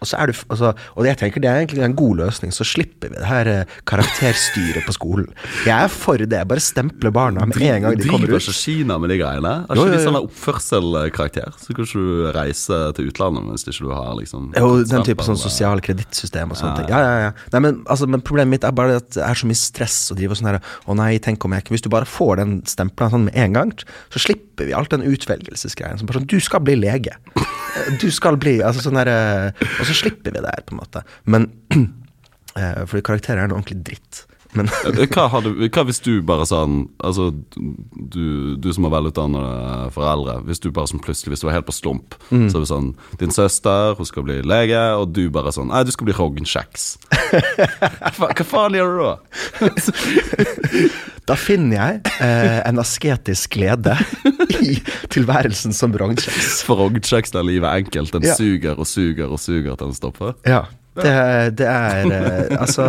Speaker 2: og så er du, så, og jeg tenker det er egentlig en god løsning, så slipper vi det her eh, karakterstyret på skolen. Jeg er for det. Bare stemple barna med en gang de kommer ut.
Speaker 1: Driver ikke Kina med de greiene? Har
Speaker 2: Jo,
Speaker 1: ikke
Speaker 2: jo,
Speaker 1: de
Speaker 2: jo.
Speaker 1: sånn oppførselkarakter? Så kan ikke du reise til utlandet hvis ikke du har liksom
Speaker 2: Jo, den type sånn sosial kredittsystem og sånne ting. Ja, ja, ja. Nei, men, altså, men problemet mitt er bare at det er så mye stress å drive og sånn her Å nei, tenk om jeg ikke Hvis du bare får den stempla sånn med en gang, så slipper vi alt den utvelgelsesgreien. Som bare sånn Du skal bli lege. Du skal bli Altså sånn der eh, Og så slipper vi det her, på en måte. Men eh, Fordi karakterer er noe ordentlig dritt. Men
Speaker 1: Hva, hadde, hva hvis du bare sånn Altså, du, du som har velutdannede foreldre Hvis du bare sånn plutselig Hvis du var helt på slump
Speaker 2: Mm.
Speaker 1: Så er det sånn Din søster, hun skal bli lege Og du bare sånn Nei, du skal bli rognkjeks hva, hva faen gjør du da?
Speaker 2: da finner jeg eh, en asketisk glede i tilværelsen som rognkjeks.
Speaker 1: For rognkjeks er livet enkelt Den
Speaker 2: Ja.
Speaker 1: suger og suger og suger til den stopper
Speaker 2: Ja. Det, det er eh, Altså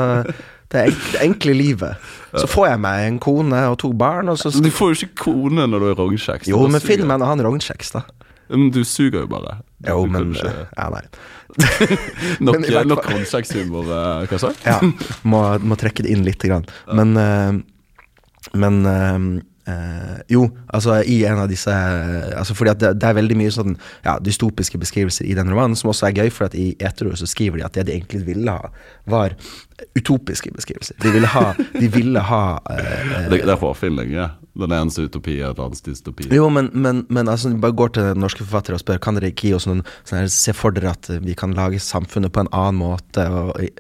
Speaker 2: det, enkle livet. Så får jeg meg en kone og to barn, og så
Speaker 1: Du får jo ikke kone når du er rognkjeks
Speaker 2: Jo, men finn meg en annen rognkjeks, da.
Speaker 1: Men du suger jo bare
Speaker 2: Jo,
Speaker 1: Du kan
Speaker 2: men
Speaker 1: ikke-
Speaker 2: eh, Ja, nei.
Speaker 1: Nok,
Speaker 2: men
Speaker 1: nok rognkjekshumor, eh, hva sa du?
Speaker 2: Ja, må, må trekke det inn lite grann. Men eh, Men eh, jo, altså i en av disse eh, Altså fordi at det, det er veldig mye sånn ja, dystopiske beskrivelser i den romanen, som også er gøy, for at i Etero så skriver de at det de egentlig ville ha, var utopiske beskrivelser. De ville ha, de ville ha uh,
Speaker 1: Det, det er hårfylling, ja. Den enes utopi er et annens dystopi.
Speaker 2: Jo, men, men, men altså, bare går til norske forfattere og spør Kan dere ikke gi oss noen sånn her, Se for dere at vi kan lage samfunnet på en annen måte, og i-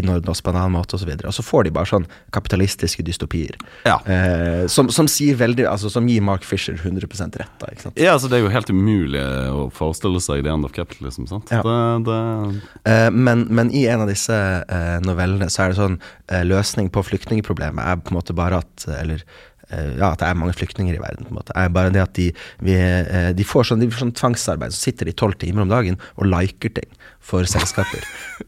Speaker 2: innordne oss på en annen måte, osv. Og, så og så får de bare sånn kapitalistiske dystopier.
Speaker 1: Ja.
Speaker 2: Eh, som, som sier veldig Altså som gir Mark Fisher 100 rett, da. Ikke sant?
Speaker 1: Ja, altså Det er jo helt umulig å forestille seg The End of Capitalism. sant?
Speaker 2: Ja.
Speaker 1: Det, det,
Speaker 2: Eh, men, men i en av disse eh, novellene så er det sånn eh, Løsning på flyktningproblemet er på en måte bare at Eller ja, at det er mange flyktninger i verden. på en måte er bare det at de, vi, eh, de, får sånn, de får sånn tvangsarbeid. Så sitter de tolv timer om dagen og liker ting for selskaper.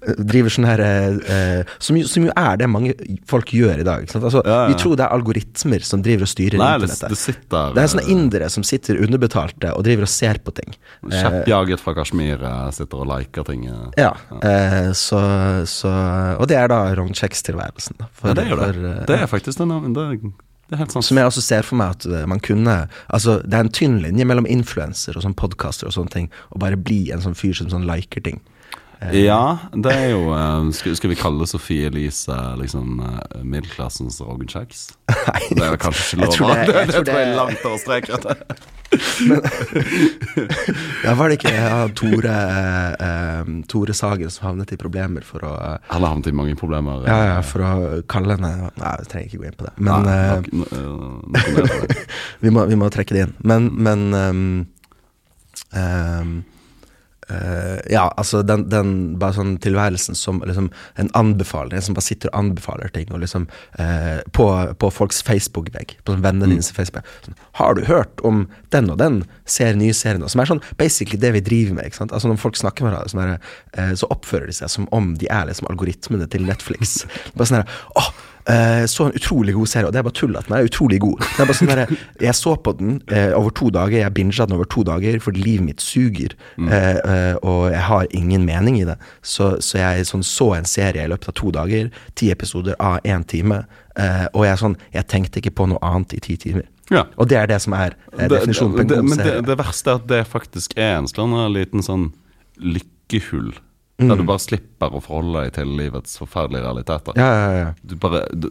Speaker 2: Eh, Driver sånn her eh, eh, som, jo- som jo er det mange folk gjør i dag. Altså,
Speaker 1: Ja, ja.
Speaker 2: Vi tror det er algoritmer som driver og styrer
Speaker 1: nei,
Speaker 2: internettet.
Speaker 1: det sitter
Speaker 2: Det er sånne indere som sitter underbetalte og driver og ser på ting.
Speaker 1: eh, Kjeppjaget fra Kashmir eh, sitter og liker ting. Ja.
Speaker 2: Ja, eh, så, så Og det er da Rognkjeks-tilværelsen.
Speaker 1: Ja, det er jo det.
Speaker 2: for, eh,
Speaker 1: Det er faktisk den, det,
Speaker 2: Som jeg også ser for meg at eh, man kunne Altså, det er en tynn linje mellom influenser og sånn podkaster og sånne ting, og bare bli en sånn fyr som sånn liker ting.
Speaker 1: Ja, det er jo um, skal, skal vi kalle Sofie Elise liksom uh, middelklassens rognkjeks?
Speaker 2: Nei,
Speaker 1: Det er vel kanskje ikke lov?
Speaker 2: Jeg tror det- jeg tror
Speaker 1: tror jeg
Speaker 2: det-
Speaker 1: er langt over streken.
Speaker 2: ja, var det ikke ja, Tore, eh, eh, Tore Sagen som havnet i problemer for å eh,
Speaker 1: Han har havnet i mange problemer.
Speaker 2: Ja, ja, for å kalle henne Nei, jeg trenger ikke gå inn på det. Men
Speaker 1: Nei,
Speaker 2: eh,
Speaker 1: nok- eh, det.
Speaker 2: vi, må, vi må trekke det inn. Men, men um, ehm, eh, Ja, altså den, den bare sånn tilværelsen som liksom en anbefaler, en som bare sitter og anbefaler ting, og liksom uh, på, på folks Facebook-vegg, på sånn vennene dine Facebook sånn, Har du hørt om den og den ser nye serien? Som er sånn basically det vi driver med. ikke sant? Altså Når folk snakker med hverandre, sånn eh, så oppfører de seg som om de er liksom algoritmene til Netflix. Bare sånn her, åh, Eh, så en utrolig god serie, og det er bare tull at den er utrolig god. Det er bare sånn der, Jeg så på den uh, over to dager, jeg binga den over to dager fordi livet mitt suger. Eh, Uh, og jeg har ingen mening i det. Så, så jeg sånn, så en serie i løpet av to dager. Ti episoder av én time. Og jeg, sånn, jeg tenkte ikke på noe annet i ti timer.
Speaker 1: Ja.
Speaker 2: Og det er det som er definisjonen på en
Speaker 1: det,
Speaker 2: serie.
Speaker 1: men det, det verste er at det faktisk er en slags liten sånn lykkehull. Der
Speaker 2: Mm.
Speaker 1: du bare slipper å forholde deg til livets forferdelige realiteter.
Speaker 2: Ja, ja, ja.
Speaker 1: Du bare du,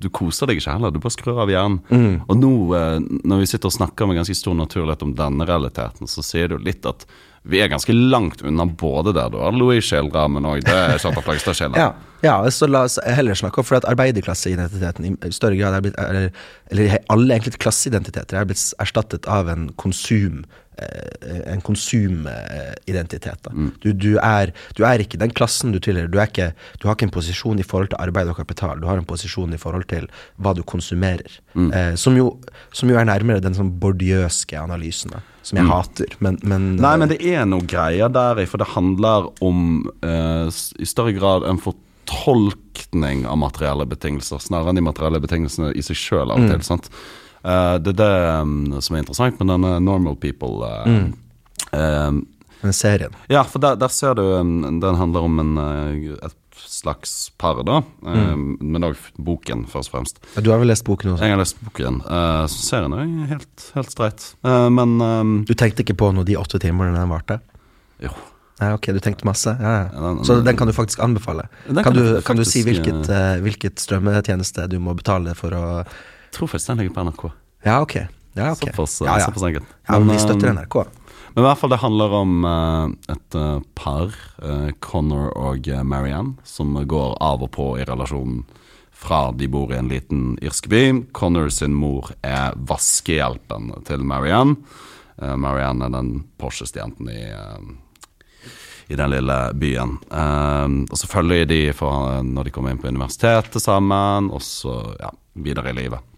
Speaker 1: du koser deg ikke heller. Du bare skrur av hjernen.
Speaker 2: Mm.
Speaker 1: Og nå, eh, når vi sitter og snakker med ganske stor naturlighet om denne realiteten, så sier det jo litt at vi er ganske langt unna både der du har Louis skildrer, men òg det Kjartan Flagstad-skildrer.
Speaker 2: Ja, ja, så la oss heller snakke om For at arbeiderklasseidentiteten i større grad er blitt Eller, eller alle egentlig klasseidentiteter er blitt erstattet av en konsum en konsumidentitet. da. Du, du, er, du er ikke den klassen du tilhører. Du, ikke, du har ikke en posisjon i forhold til arbeid og kapital. Du har en posisjon i forhold til hva du konsumerer. Eh, som, jo, som jo er nærmere den sånn bordiøske analysen, som jeg hater. Men, men
Speaker 1: Nei, men det er noe greier der i, for det handler om eh, i større grad en fortolkning av materielle betingelser, snarere enn de materielle betingelsene i seg sjøl av og til. sant? Eh, det er det um, som er interessant med denne Normal People. eh, eh,
Speaker 2: den serien.
Speaker 1: ja, for der, der ser du um, Den handler om en, et slags par, da. eh, Men òg boken, først og fremst.
Speaker 2: Ja, Du har vel lest boken også?
Speaker 1: Jeg har lest boken. Uh, så serien er helt, helt streit. Uh, men um,
Speaker 2: Du tenkte ikke på noe de åtte timene den varte?
Speaker 1: jo.
Speaker 2: Nei, ok, du tenkte masse? Ja, ja.
Speaker 1: Den-
Speaker 2: Så den kan du faktisk anbefale? Kan,
Speaker 1: kan
Speaker 2: du,
Speaker 1: faktisk,
Speaker 2: kan du si hvilket, uh, hvilket strømmetjeneste du må betale for å
Speaker 1: tror faktisk den ligger på NRK.
Speaker 2: Ja, ok. Ja, ok.
Speaker 1: Såpass,
Speaker 2: ja, ja.
Speaker 1: såpass enkelt.
Speaker 2: ja, men vi støtter NRK.
Speaker 1: Men i hvert fall det handler om eh, et eh, par, eh, Connor og Marianne, som går av og på i relasjonen fra de bor i en liten irsk by. Connor sin mor er vaskehjelpen til Marianne. Marianne er den Porsche-stjenten i, i den lille byen. Og så følger de for, når de kommer inn på universitetet sammen, og så ja, videre i livet.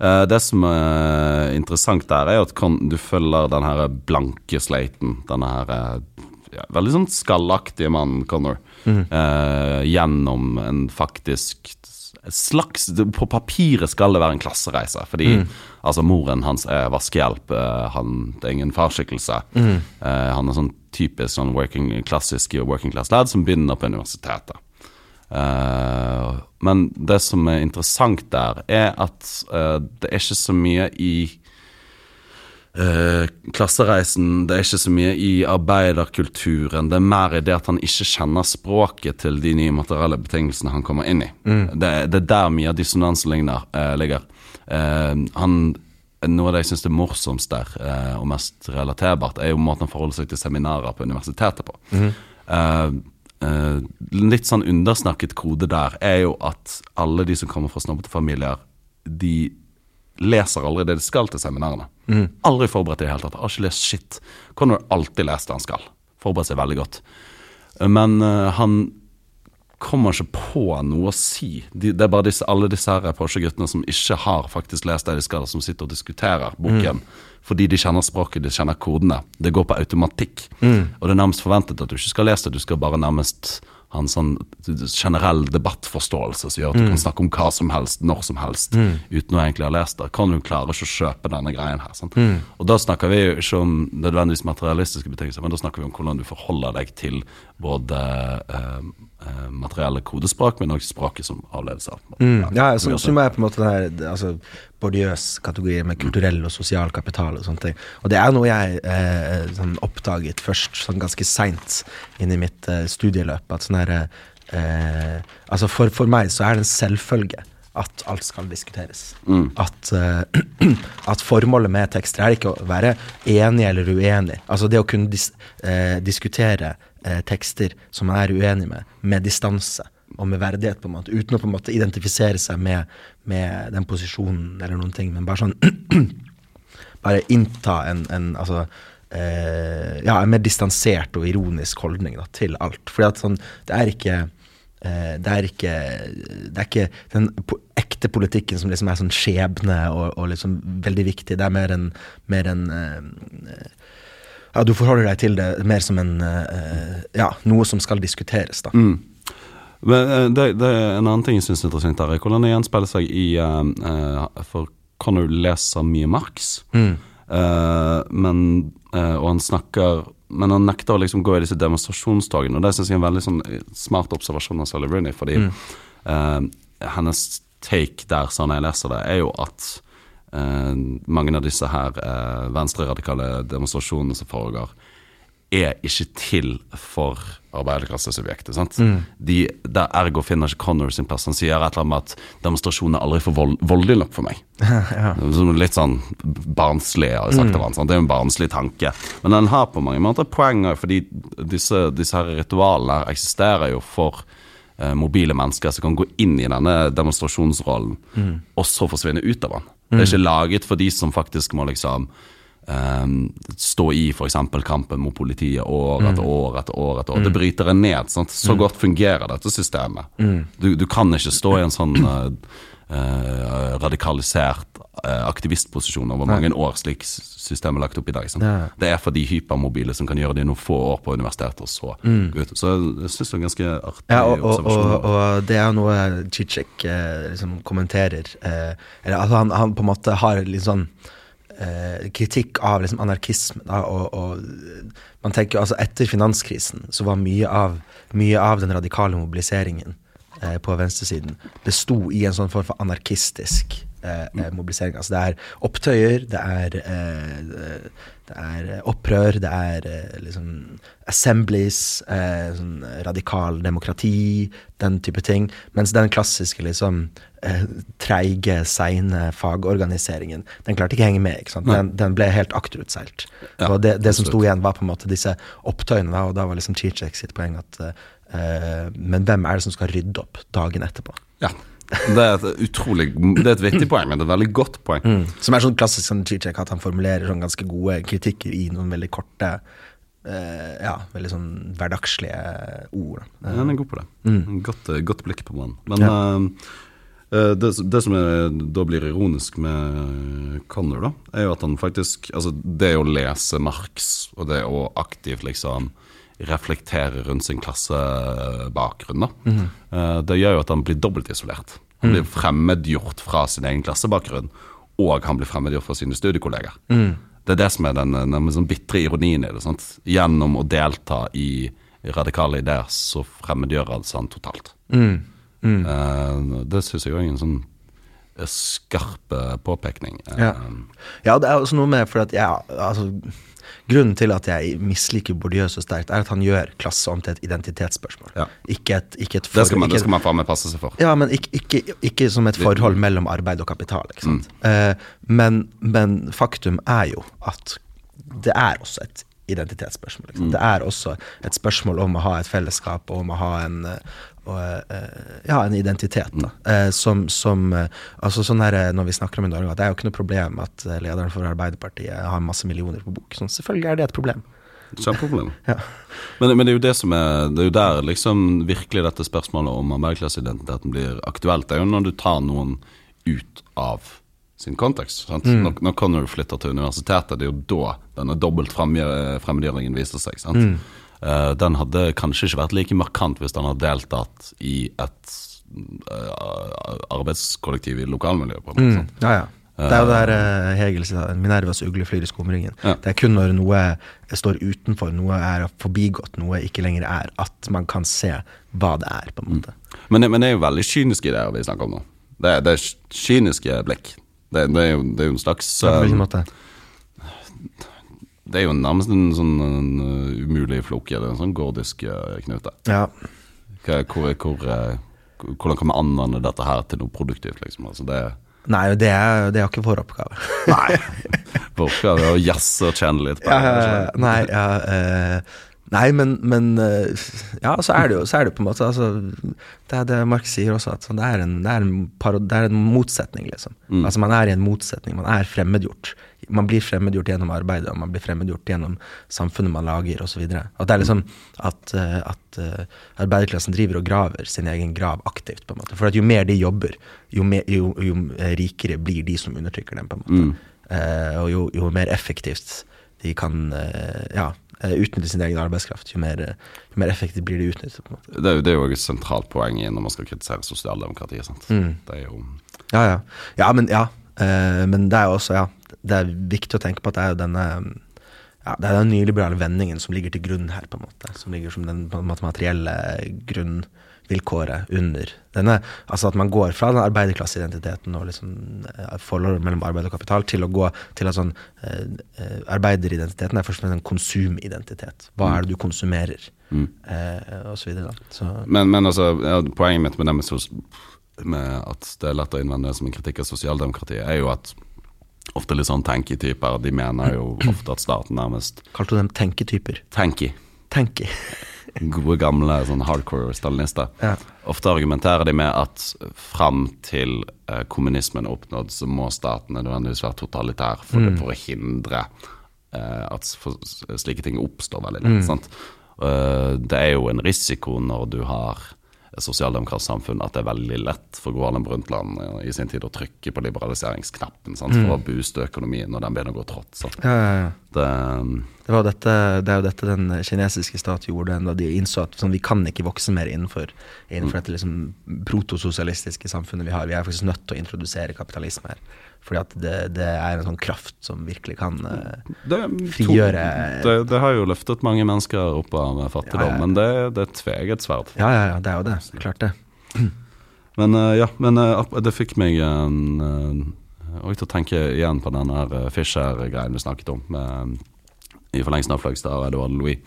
Speaker 1: Eh, det som er interessant der, er at du følger den her blanke sleiten. Denne her eh, ja, veldig sånn skallaktige mannen, Connor, eh, gjennom en faktisk slags På papiret skal det være en klassereise, fordi altså moren hans er vaskehjelp. eh, han, det er ingen farskikkelse. Eh, han er sånn typisk sånn working, klassisk working class lad som begynner på universitetet. Eh, men det som er interessant der, er at uh, det er ikke så mye i uh, klassereisen, det er ikke så mye i arbeiderkulturen. Det er mer i det at han ikke kjenner språket til de nye materielle betingelsene han kommer inn i. Det, det er der mye av dissonansen ligger. uh, ligger. Han, noe av det jeg syns er morsomst der, og mest relaterbart, er jo måten han forholder seg til seminarer på universitetet på. Eh, eh, litt sånn undersnakket kode der er jo at alle de som kommer fra snobbete familier, de leser aldri det de skal til seminarene. Aldri forberedt i det hele tatt. Har ikke lest shit. Connor har alltid lest det han skal. Forberedt seg veldig godt. Men uh, han kommer ikke på noe å si. De, det er bare disse, alle disse her Porsche-guttene som ikke har faktisk lest det de skal, som sitter og diskuterer boken. Fordi de kjenner språket, de kjenner kodene. Det går på automatikk. Og det er nærmest forventet at du ikke skal lese det, du skal bare nærmest ha en sånn generell debattforståelse som gjør at du kan snakke om hva som helst, når som helst, uten å egentlig ha lest det. Kan du klare ikke å kjøpe denne greien her. Sant? Og da snakker vi jo ikke om nødvendigvis materialistiske betingelser, men da snakker vi om hvordan du forholder deg til både eh, eh, materielle kodespråk, men også språket som avledes av.
Speaker 2: Ja, så,
Speaker 1: som
Speaker 2: er på en måte den her altså, bordiøs kategori med kulturell og sosial kapital og sånne ting. Og det er noe jeg eh, sånn oppdaget først sånn ganske seint inn i mitt eh, studieløp. At sånn her eh, Altså for, for meg så er det en selvfølge at alt skal diskuteres. At, uh, at formålet med tekster er ikke å være enig eller uenig. Altså det å kunne dis, eh, diskutere eh, tekster som man er uenig med, med distanse og med verdighet, på en måte, uten å på en måte identifisere seg med, med den posisjonen eller noen ting, men bare sånn Bare innta en, en altså eh, Ja, en mer distansert og ironisk holdning da, til alt. Fordi at sånn Det er ikke eh, det er ikke Det er ikke den ekte politikken som liksom er sånn skjebne og, og liksom veldig viktig. Det er mer en, mer en eh, Ja, du forholder deg til det mer som en uh, Ja, noe som skal diskuteres, da.
Speaker 1: Men eh, det, det er en annen ting jeg syns er interessant, der, er hvordan det gjenspeiler seg i uh, For Connor leser mye Marx,
Speaker 2: Mm.
Speaker 1: uh, men, og han snakker men han nekter å liksom gå i disse demonstrasjonstogene, og det syns jeg er en veldig sånn smart observasjon av Sally Rooney, fordi eh, hennes take der, sånn jeg leser det, er jo at mange av disse her eh, venstreradikale demonstrasjonene som foregår, er ikke til for arbeiderklassesubjektet. sant?
Speaker 2: Mm.
Speaker 1: De, der Ergo finner ikke Connor sin plass. Han sier et eller annet at demonstrasjonen er aldri for vold, voldelig nok for meg. ja. Litt sånn barnslig, har jeg sagt
Speaker 2: Mm.
Speaker 1: til han. sant? Det er en barnslig tanke. Men den har på mange måter poeng, fordi disse, disse her ritualene eksisterer jo for eh, mobile mennesker som kan gå inn i denne demonstrasjonsrollen,
Speaker 2: Mm.
Speaker 1: og så forsvinne ut av den. Det er ikke laget for de som faktisk må liksom Um, stå i f.eks. kampen mot politiet år
Speaker 2: Mm.
Speaker 1: etter år etter år. etter år. Det bryter en ned. Sant? Så godt fungerer dette systemet.
Speaker 2: Mm.
Speaker 1: Du, du kan ikke stå i en sånn uh, uh, radikalisert aktivistposisjon over mange år, slik systemet er lagt opp i dag. Sant?
Speaker 2: Ja.
Speaker 1: Det er for de hypermobile som kan gjøre det i noen få år på universitetet, og så gå ut. Så jeg syns det er ganske artig
Speaker 2: Mm. Ja, og, og,
Speaker 1: observasjon.
Speaker 2: og, og det er noe Chichek eh, liksom kommenterer. Eh, eller altså han, han på en måte har litt sånn eh, kritikk av liksom anarkisme. Da, og, og man tenker altså Etter finanskrisen så var mye av, mye av den radikale mobiliseringen eh, på venstresiden besto i en sånn form for anarkistisk eh, eh, mobilisering. Altså det er opptøyer, det er, eh, det er opprør, det er eh, liksom assemblies, eh, sånn radikal demokrati, den type ting. Mens den klassiske liksom eh, treige, seine fagorganiseringen, den klarte ikke å henge med. ikke sant? Den, den ble helt akterutseilt.
Speaker 1: Ja,
Speaker 2: og det, det som sto igjen, var på en måte disse opptøyene, da, og da var liksom Chichek sitt poeng at eh, Men hvem er det som skal rydde opp dagen etterpå?
Speaker 1: Ja. Det er et utrolig Det er et vittig poeng, men det er et veldig godt poeng.
Speaker 2: Som er sånn klassisk sånn Zizek, at han formulerer sånn ganske gode kritikker i noen veldig korte eh, Ja, veldig sånn hverdagslige ord.
Speaker 1: Ja, han er god på det. Godt, eh, godt blikk på mannen. Men ja. eh, det, det som er, da blir ironisk med Connor, da, er jo at han faktisk Altså, det å lese Marx, og det å aktivt liksom reflektere rundt sin klassebakgrunn, eh, det gjør jo at han blir dobbeltisolert. Han blir fremmedgjort fra sin egen klassebakgrunn, og han blir fremmedgjort fra sine studiekolleger. Det er det som er den, den sånn bitre ironien i det. sant? Gjennom å delta i radikale ideer, så fremmedgjør altså han totalt. Mm. det syns jeg òg er en sånn eh, skarp eh, påpekning. Eh,
Speaker 2: Ja. Ja, det er også noe med for at jeg, altså, Grunnen til at jeg misliker Bourdieu så sterkt, er at han gjør klasse om til et identitetsspørsmål.
Speaker 1: Ja.
Speaker 2: Ikke et, ikke et
Speaker 1: Det skal man,
Speaker 2: ikke
Speaker 1: man faen meg passe seg for.
Speaker 2: Ja, men ikke, ikke, ikke som et forhold mellom arbeid og kapital.
Speaker 1: Mm.
Speaker 2: Eh, men, men faktum er jo at det er også et identitetsspørsmål. Liksom.
Speaker 1: Mm.
Speaker 2: Det er også et spørsmål om å ha et fellesskap og om å ha en, eh, og, eh, ja, en identitet. Da.
Speaker 1: Mm.
Speaker 2: Eh, som, som altså sånn her, Når vi snakker om i Norge, at det er jo ikke noe problem at lederen for Arbeiderpartiet har masse millioner på bok. Sånn, selvfølgelig er det et problem.
Speaker 1: Kjempeproblem.
Speaker 2: Ja.
Speaker 1: Men, men det er jo det som er Det er jo der liksom virkelig dette spørsmålet om arbeiderklasseidentiteten blir aktuelt. Det er jo når du tar noen ut av sin kontekst. Sant? Når, når Connor flytter til universitetet, det er jo da denne dobbelt fremmedgjø- fremmedgjøringen viser seg. Sant? Eh, den hadde kanskje ikke vært like markant hvis den hadde deltatt i et uh, arbeidskollektiv i lokalmiljøet. På en måte, sant?
Speaker 2: Ja, ja. Det er jo der uh, Hegel sier Minervas ugle flyr i skumringen.
Speaker 1: Ja.
Speaker 2: Det er kun når noe står utenfor, noe er forbigått, noe ikke lenger er, at man kan se hva det er, på en måte.
Speaker 1: Men, det- men det er jo veldig kyniske ideer vi snakker om nå. Det det er kyniske blikk. Det, det, er jo, det er jo en slags eh? Det er jo nærmest en sånn en, uh, umulig floke. Det er en sånn gordisk uh, knute.
Speaker 2: Ja.
Speaker 1: Hvor, hvor, uh, hvordan kan vi anvende dette her til noe produktivt, liksom? Altså det
Speaker 2: Nei, det er, det er ikke vår oppgave.
Speaker 1: Nei. Vår oppgave er å jazze og kjenne litt på
Speaker 2: Ja, nei, ja, eh, nei, men, men eh, Ja, så er det jo så er det på en måte altså, Det er det Marx sier også, at det, er en, det, er en paro, det er en motsetning, liksom. Altså Man er i en motsetning. Man er fremmedgjort. Man blir fremmedgjort gjennom arbeidet, og man blir fremmedgjort gjennom samfunnet man lager, osv. At det er liksom at, eh, at eh, arbeiderklassen driver og graver sin egen grav aktivt, på en måte. For at jo mer de jobber, jo, mer, jo, jo rikere blir de som undertrykker dem, på en måte. Eh, og jo, jo mer effektivt de kan uh, ja, utnytte sin egen arbeidskraft, jo mer, eh, jo mer effektivt blir de utnyttet.
Speaker 1: Det er jo- det er jo et sentralt poeng når man skal kritisere sosialdemokratiet. Sant? Det er jo
Speaker 2: Ja, ja. Ja, men, ja. Uh, men det er jo også, ja, det er viktig å tenke på at det er jo denne ja, Det er den nyliberale vendingen som ligger til grunn her, på en måte. Som ligger som den materielle grunn, vilkåret under denne. Altså at man går fra den arbeiderklasseidentiteten og liksom eh, forholdet mellom arbeid og kapital til å gå til at sånn eh, eh arbeideridentiteten er først og fremst en konsumidentitet. Hva er det du konsumerer? Mm. Eh, og så videre. Da. Så.
Speaker 1: Men, men altså, ja, poenget mitt med det med, med, at det er lett å innvende som en kritikk av sosialdemokratiet, er jo at ofte litt sånn tenketyper, de mener jo ofte at staten nærmest
Speaker 2: Kalte du dem tenketyper?
Speaker 1: Tenki.
Speaker 2: Tenky
Speaker 1: gode, gamle sånn hardcore stalinister. Ja. Ofte argumenterer de med at fram til eh, kommunismen er oppnådd, så må staten nødvendigvis være totalitær for, mm. for å hindre eh, at for, slike ting oppstår veldig lett. Mm. Uh, det er jo en risiko når du har sosialdemokratisk samfunn at det er veldig lett for Gro Harlem Brundtland i sin tid å trykke på liberaliseringsknappen sant, for mm. å booste økonomien når den begynner å gå trått. Ja, ja, ja.
Speaker 2: Det, det, dette, det, er jo dette den kinesiske stat gjorde da de innså at sånn, vi kan ikke vokse mer innenfor, innenfor mm. dette liksom, protososialistiske samfunnet vi har. Vi er faktisk nødt til å introdusere kapitalisme her. Fordi at det, det, er en sånn kraft som virkelig kan uh, det, frigjøre
Speaker 1: det, det, har jo løftet mange mennesker opp av fattigdom, ja, ja. men det, det er et tveget sverd.
Speaker 2: Ja, ja, ja, det er jo det. Klart det.
Speaker 1: Men uh, ja, men uh, det fikk meg uh, til å tenke igjen på den Fischer-greien vi snakket om. Med, I forlengelsen av Flagstad og Edvard Louis.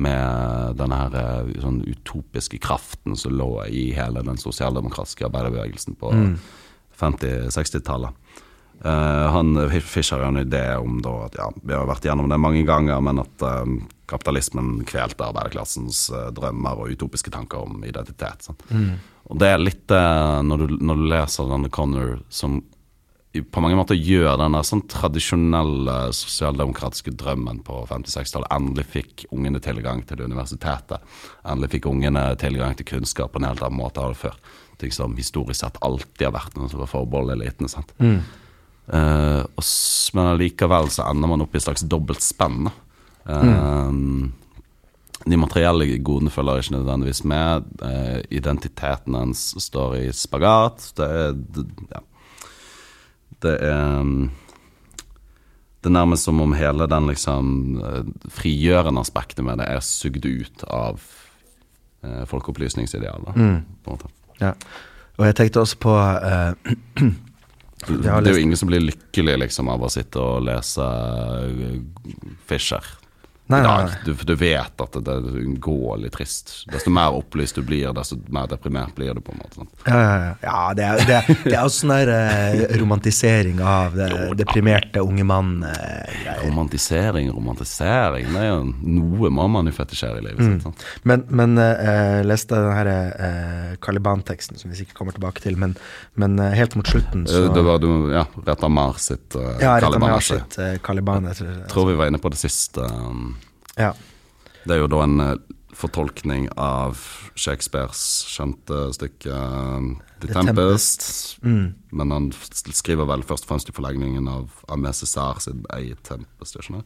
Speaker 1: Med denne her sånn utopiske kraften som lå i hele den sosialdemokratiske arbeiderbevegelsen på mm. 50-60-tallet. Uh, han Fischer har en idé om da, at ja, vi har vært gjennom det mange ganger, men at um, kapitalismen kvelte arbeiderklassens uh, drømmer og utopiske tanker om identitet. Mm. Og det er litt det når, når, du leser denne Connor som på mange måter gjør denne sånn tradisjonelle sosialdemokratiske drømmen på 50-60-tallet. Endelig fikk ungene tilgang til universitetet. Endelig fikk ungene tilgang til kunnskap på en helt annen måte enn før. Ting som historisk sett alltid har vært noe som var forbeholdt elitene. sant? Mm. Uh, og, men allikevel så ender man opp i et slags dobbelt spenn. Uh, mm. De materielle godene følger ikke nødvendigvis med. Uh, identiteten hans står i spagat. Det er det, ja. det er um, det er nærmest som om hele den liksom frigjørende aspektet med det er sugd ut av folkeopplysningsidealet. Mm.
Speaker 2: Ja. Og jeg tenkte også på
Speaker 1: Det er jo ingen som blir lykkelig liksom, av å sitte og lese Fischer nei, i dag. Du, du, vet at det, går litt trist. Desto mer opplyst du blir, desto mer deprimert blir du. på en måte?
Speaker 2: Ja, ja, ja. det er, det, det er også sånn der uh, romantisering av det deprimerte unge mann-greier.
Speaker 1: Uh, romantisering, romantisering. Det er jo noe må man jo fetisjere i livet mm. sitt.
Speaker 2: Men, men uh, leste den her uh, Caliban-teksten, som vi sikkert kommer tilbake til, men, men helt mot slutten så
Speaker 1: Det var du, ja, Retta Mar sitt uh,
Speaker 2: ja, Caliban. Sitt, sitt, Caliban
Speaker 1: jeg tror, tror vi var inne på det siste. Um, ja. Det er jo da en uh, fortolkning av Shakespeares kjente stykke uh, The, The Tempest. Tempest. Mm. Men han skriver vel først og fremst i forlegningen av Amé César sin eget Tempest, ikke?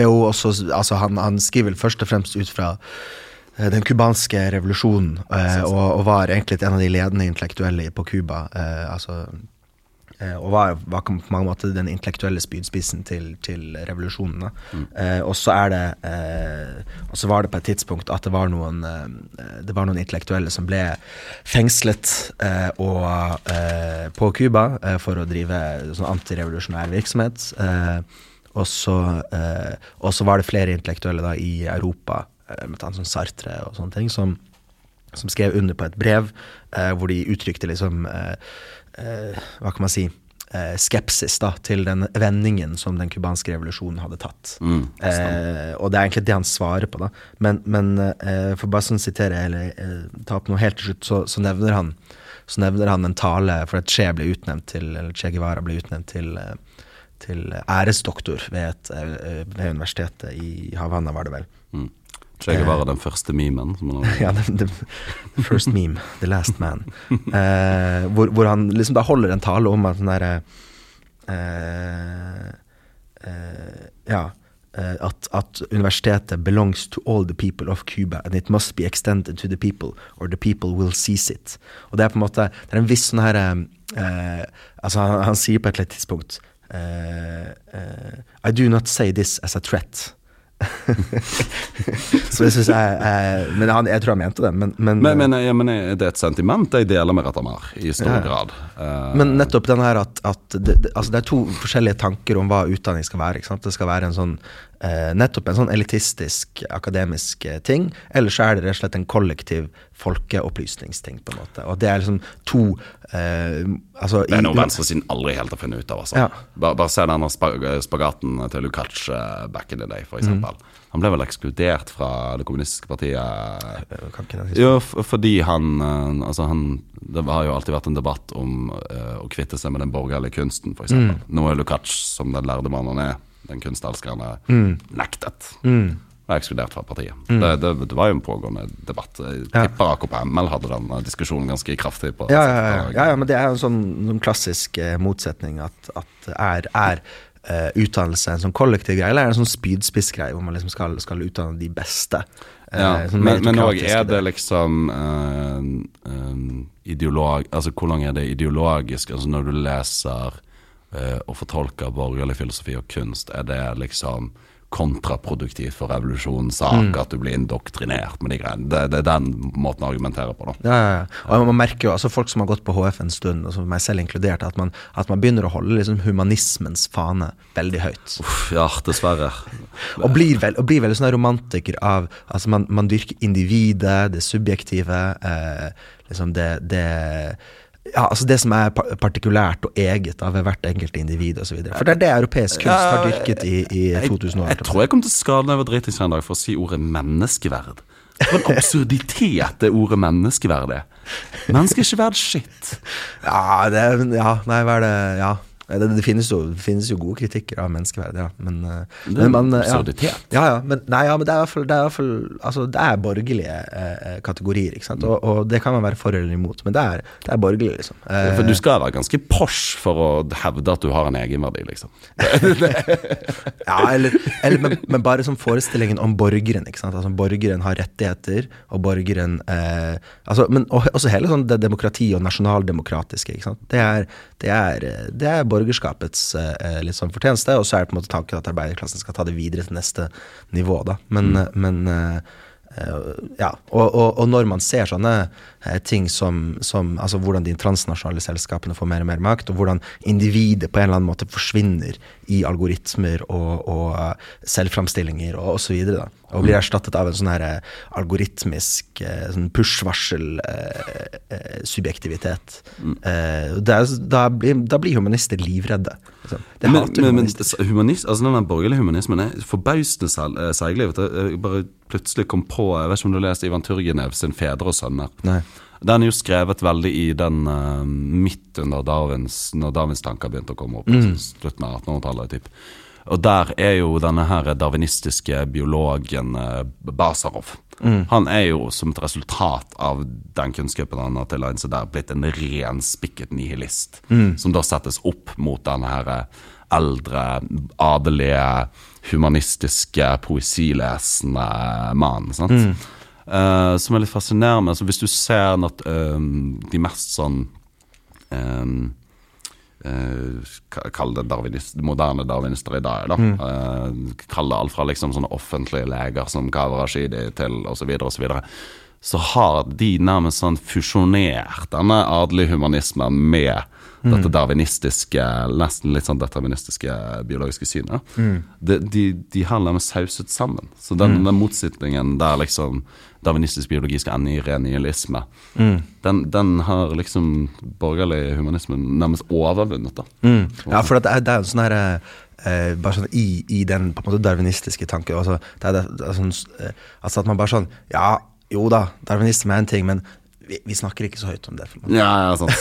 Speaker 2: Jo, også, altså han, han, skriver vel først og fremst ut fra uh, den cubanske revolusjonen, og, og, var egentlig en av de ledende intellektuelle på Cuba. altså Eh, og var, var, på mange måter den intellektuelle spydspissen til, til revolusjonen. Mm. Eh, og så er det eh, Og så var det på et tidspunkt at det var noen eh, Det var noen intellektuelle som ble fengslet eh, og, eh, på Cuba for å drive sånn antirevolusjonær virksomhet. og så var det flere intellektuelle da i Europa, med sånn Sartre og sånne ting, som, som skrev under på et brev hvor de uttrykte liksom eh, eh, Hva kan man si? Eh, skepsis da, til den vendingen som den cubanske revolusjonen hadde tatt. Mm, eh, og det er egentlig det han svarer på. da. Men, men eh, for bare sånn sitere, eller eh, ta opp noe helt til slutt, så, så, nevner han så nevner han en tale for at Che ble utnevnt til, eller Che Guevara ble utnevnt til, eh, til æresdoktor ved, et, eh, ved universitetet i Havanna, var det vel. Mm.
Speaker 1: Che Guevara den første memen?
Speaker 2: ja, the, the, the, first meme. The last man. Eh, hvor, hvor, han liksom da holder en tale om at den derre eh, eh, Ja. Eh, at, at, universitetet belongs to all the people of Cuba, and it must be extended to the people, or the people will seize it. Og det er på en måte Det er en viss sånn herre eh, Altså, han, han, sier på et eller annet tidspunkt eh, I do not say this as a threat. så det syns jeg eh, Men han, jeg tror han mente det. Men, men,
Speaker 1: Men, men, ja, men det er et sentiment jeg deler med Retamar, i stor
Speaker 2: Ja.
Speaker 1: grad. Eh,
Speaker 2: Men nettopp den her at, at det, det, altså det er to forskjellige tanker om hva utdanning skal være. Det skal være en sånn eh, nettopp en sånn elitistisk akademisk eh, ting, eller så er det rett og slett en kollektiv folkeopplysningsting. på en måte. Og det er liksom to eh, altså,
Speaker 1: det er noe venstresiden aldri helt har funnet ut av. Altså.
Speaker 2: Ja.
Speaker 1: Bare, bare se denne spag spagaten til Lukács eh, back in the day, f.eks.
Speaker 2: Mm.
Speaker 1: Han ble vel ekskludert fra det kommunistiske partiet
Speaker 2: Eh, den
Speaker 1: Jo, fordi han eh, Altså, han Det har jo alltid vært en debatt om uh, å kvitte seg med den borgerlige kunsten, f.eks.
Speaker 2: Mm.
Speaker 1: Nå er Lukács, som den lærde mannen han er, den kunstelskeren, er
Speaker 2: Mm.
Speaker 1: nektet. Og ekskludert fra partiet. Det, det, det var jo en pågående debatt. Jeg
Speaker 2: Ja.
Speaker 1: tipper AKP-ML hadde den diskusjonen ganske kraftig på
Speaker 2: Ja, ja, ja, ja, ja, men det er jo en sånn, sånn klassisk eh, motsetning at, at er, er uh, utdannelse en sånn kollektiv greie, eller er det en sånn spydspissgreie hvor man liksom skal, skal utdanne de beste? Uh,
Speaker 1: Ja,
Speaker 2: sånn
Speaker 1: men, òg er det liksom uh, um, ideolog... Altså hvor lang er det ideologisk? Altså når du leser eh, fortolke borgerlig filosofi og kunst, er det liksom kontraproduktivt for revolusjonens sak
Speaker 2: Mm.
Speaker 1: at du blir indoktrinert med de greiene? Det, det er den måten å argumentere på, da.
Speaker 2: Ja, ja, ja. Og man merker jo, altså Folk som har gått på HF en stund, og som meg selv inkludert, at man, at man begynner å holde liksom humanismens fane veldig høyt.
Speaker 1: Uff, ja, dessverre.
Speaker 2: Og blir, vel, og blir veldig sånn romantiker av altså man, man dyrker individet, det subjektive, eh, liksom det, det ja, altså det som er partikulært og eget av hvert enkelt individ osv. For det er det europeisk kunst har dyrket i, i 2000 år.
Speaker 1: Jeg tror jeg kom til skade da jeg var dritings en dag for å si ordet menneskeverd. For en absurditet det ordet menneskeverd er. Mennesker er ikke verdt shit.
Speaker 2: Ja, det, ja, nei, hva er det Ja. Det, det, finnes jo, det finnes jo gode kritikker av menneskeverd, ja. Men, eh,
Speaker 1: Det er
Speaker 2: men eh, ja.
Speaker 1: absurditet.
Speaker 2: Ja, ja, men, nei, ja, men det er i hvert fall, det er, hvert fall altså, det er borgerlige eh, kategorier, ikke sant. Og, og det kan man være for eller imot, men det er, det er borgerlig, liksom. Eh,
Speaker 1: For du skal være ganske posh for å hevde at du har en egenverdi, liksom.
Speaker 2: ja, eller, eller men, men bare som forestillingen om borgeren, ikke sant. Altså, borgeren har rettigheter, og borgeren eh, altså, Men og, også hele sånn det demokrati og nasjonaldemokratiske, ikke sant. Det er, det er, eh, det er borgerskapets eh, sånn fortjeneste, og så er det på en måte tanken at arbeiderklassen skal ta det videre til neste nivå, da. Men, mm. men eh, eh, ja, og, og, og når man ser sånne eh, ting som, som altså hvordan de transnasjonale selskapene får mer og mer makt, og hvordan individet på en eller annen måte forsvinner i algoritmer og, og eh, selvframstillinger og osv., da, og blir erstattet av en sånn her eh, algoritmisk eh, sånn push-varsel-subjektivitet. mm. da, blir, da blir humanister livredde. Liksom. De
Speaker 1: Men, men, men humanist, altså den borgerlige humanismen er forbausende seiglig. eh, du. Jeg bare plutselig kom på Jeg vet ikke om du har lest Ivan Turgenev sin 'Fedre og sønner'.
Speaker 2: Nei.
Speaker 1: Den er jo skrevet veldig i den uh, midt under Darwins Når Darwins tanker begynte å komme opp.
Speaker 2: Mm.
Speaker 1: altså Slutten av 1800-tallet. typ. Og der er jo denne her darwinistiske biologen uh, Basarov.
Speaker 2: Mm.
Speaker 1: Han er jo som et resultat av den kunnskapen han har tilegnet seg der, blitt en ren spikket nihilist.
Speaker 2: Mm.
Speaker 1: Som da settes opp mot denne her eldre, adelige, humanistiske, poesilesende mannen. sant?
Speaker 2: Mm.
Speaker 1: Uh, som er litt fascinerende. Så hvis du ser at eh, de mest sånn um, Kall det darwinist, moderne darwinister i dag. da Eh, Kall det alt fra liksom sånne offentlige leger som Kawa Rashidi til osv. Og så, så har de nærmest sånn fusjonert denne adelige humanismen med dette darwinistiske, nesten litt sånn deterministiske biologiske synet. De, de, de har nærmest sauset sammen. Så den, den motsetningen der liksom darwinistisk biologi skal ende i ren nihilisme, den, den har liksom borgerlig humanisme nærmest overvunnet. da.
Speaker 2: Mm. Ja, for det er, det er en sånn herre eh, Bare sånn i, i den på en måte darwinistiske tanken altså, det er, det, det er sånn, eh, altså at man bare sånn Ja, jo da, darwinisme er en ting, men vi, vi snakker ikke så høyt om det.
Speaker 1: Ja, ja, sant.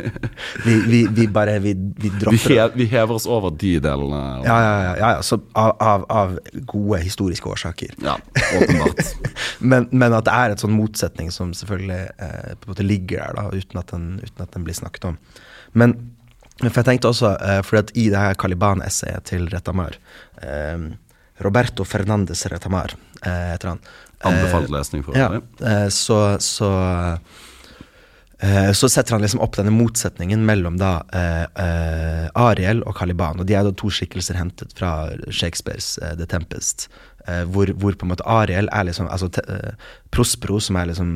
Speaker 2: Vi, vi, vi bare Vi, dropper det.
Speaker 1: vi hever oss over de delene. og-
Speaker 2: Ja, ja, ja, ja, ja. Så av, av, av gode historiske årsaker.
Speaker 1: ja åpenbart.
Speaker 2: Men, men at det er et sånn motsetning som selvfølgelig eh, på en måte ligger der, da, uten at den, uten at den blir snakket om. Men for jeg tenkte også, eh, fordi at i det her Caliban-essayet til Retamar eh, Roberto Fernandes Retamar eh, heter han. Eh,
Speaker 1: Anbefalt lesning for
Speaker 2: ja,
Speaker 1: øvrig.
Speaker 2: eh, så, så Eh, så setter han liksom opp denne motsetningen mellom da eh, eh, Ariel og Caliban. Og de er da to skikkelser hentet fra Shakespeares eh, The Tempest. hvor, hvor på en måte Ariel er liksom altså Prospero, som er liksom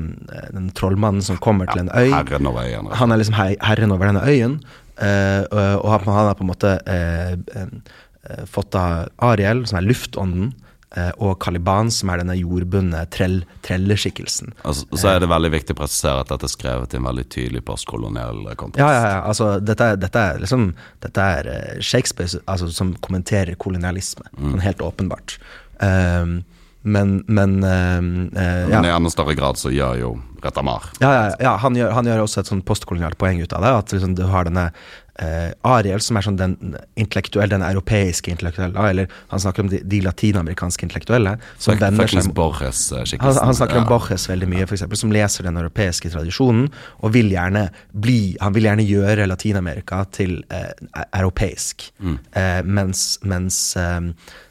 Speaker 2: den trollmannen som kommer til en øy.
Speaker 1: Herren over øyen.
Speaker 2: Han er liksom her, herren over denne øyen, og, han, har på en måte fått av Ariel, som er luftånden, og Caliban, som er denne jordbundne trell, trelleskikkelsen.
Speaker 1: Altså, så er det veldig viktig å presisere at dette er skrevet i en veldig tydelig postkolonial kontekst.
Speaker 2: Ja, ja, ja. Altså, dette, dette er liksom Dette er eh, Shakespeare altså, som kommenterer kolonialisme, sånn helt åpenbart. Um, men men uh, uh, ja.
Speaker 1: Men i enda større grad så gjør jo Retamar
Speaker 2: Ja, ja, ja han, gjør, han gjør også et sånn postkolonialt poeng ut av det. At liksom du har denne eh, Ariel, som er sånn den intellektuelle, den europeiske intellektuelle, eller han snakker om de, de latinamerikanske intellektuelle, som
Speaker 1: Fuck-
Speaker 2: vender seg
Speaker 1: Borges-skikkelsen.
Speaker 2: han, han snakker om
Speaker 1: Ja.
Speaker 2: Borges veldig mye, for eksempel, som leser den europeiske tradisjonen, og vil gjerne bli Han vil gjerne gjøre Latin-Amerika til eh, europeisk, europeisk. Eh, mens mens eh,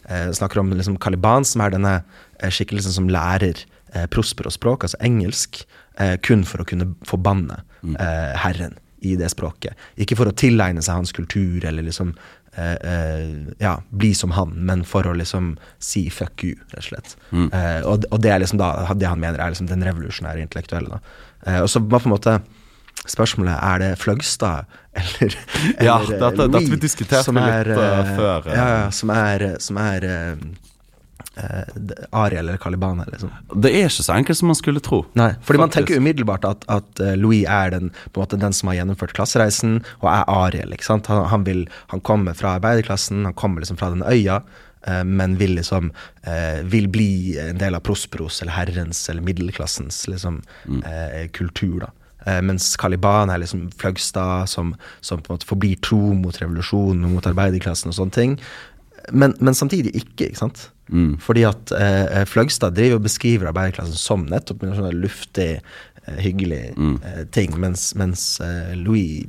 Speaker 2: eh, snakker om liksom Caliban, som er denne eh, skikkelsen som lærer eh, Prospero-språk, altså engelsk, eh, kun for å kunne forbanne eh, Herren i det språket. Ikke for å tilegne seg hans kultur eller liksom eh, eh, ja, bli som han, men for å liksom si fuck you, rett og slett. Eh, og, og det er liksom da det han mener er liksom den revolusjonære intellektuelle. Da. Eh, og så var på en måte spørsmålet er det Fløgstad eller,
Speaker 1: Ja,
Speaker 2: eller, eh,
Speaker 1: dette- dette vi
Speaker 2: som er,
Speaker 1: eh, før.
Speaker 2: Ja, ja, som er, som er Ariel eller Caliban, liksom.
Speaker 1: Det er ikke så enkelt som man skulle tro.
Speaker 2: Nei, fordi man tenker umiddelbart at, at eh, Louis er den, måte den som har gjennomført klassereisen, og er Ariel. ikke sant? Han, han, vil, han kommer fra arbeiderklassen, han kommer liksom fra den øya, eh, men vil liksom eh, vil bli en del av Prosperos eller herrens eller middelklassens liksom, eh, kultur. da. Eh, mens Caliban er liksom Fløgstad, som, som på en måte forblir tro mot revolusjonen og mot arbeiderklassen og sånne ting. Men, men samtidig ikke, ikke sant? Fordi at eh, Fløgstad driver og beskriver arbeiderklassen som nettopp en sånn luftig, eh, hyggelig eh, ting, mens, mens eh, Louis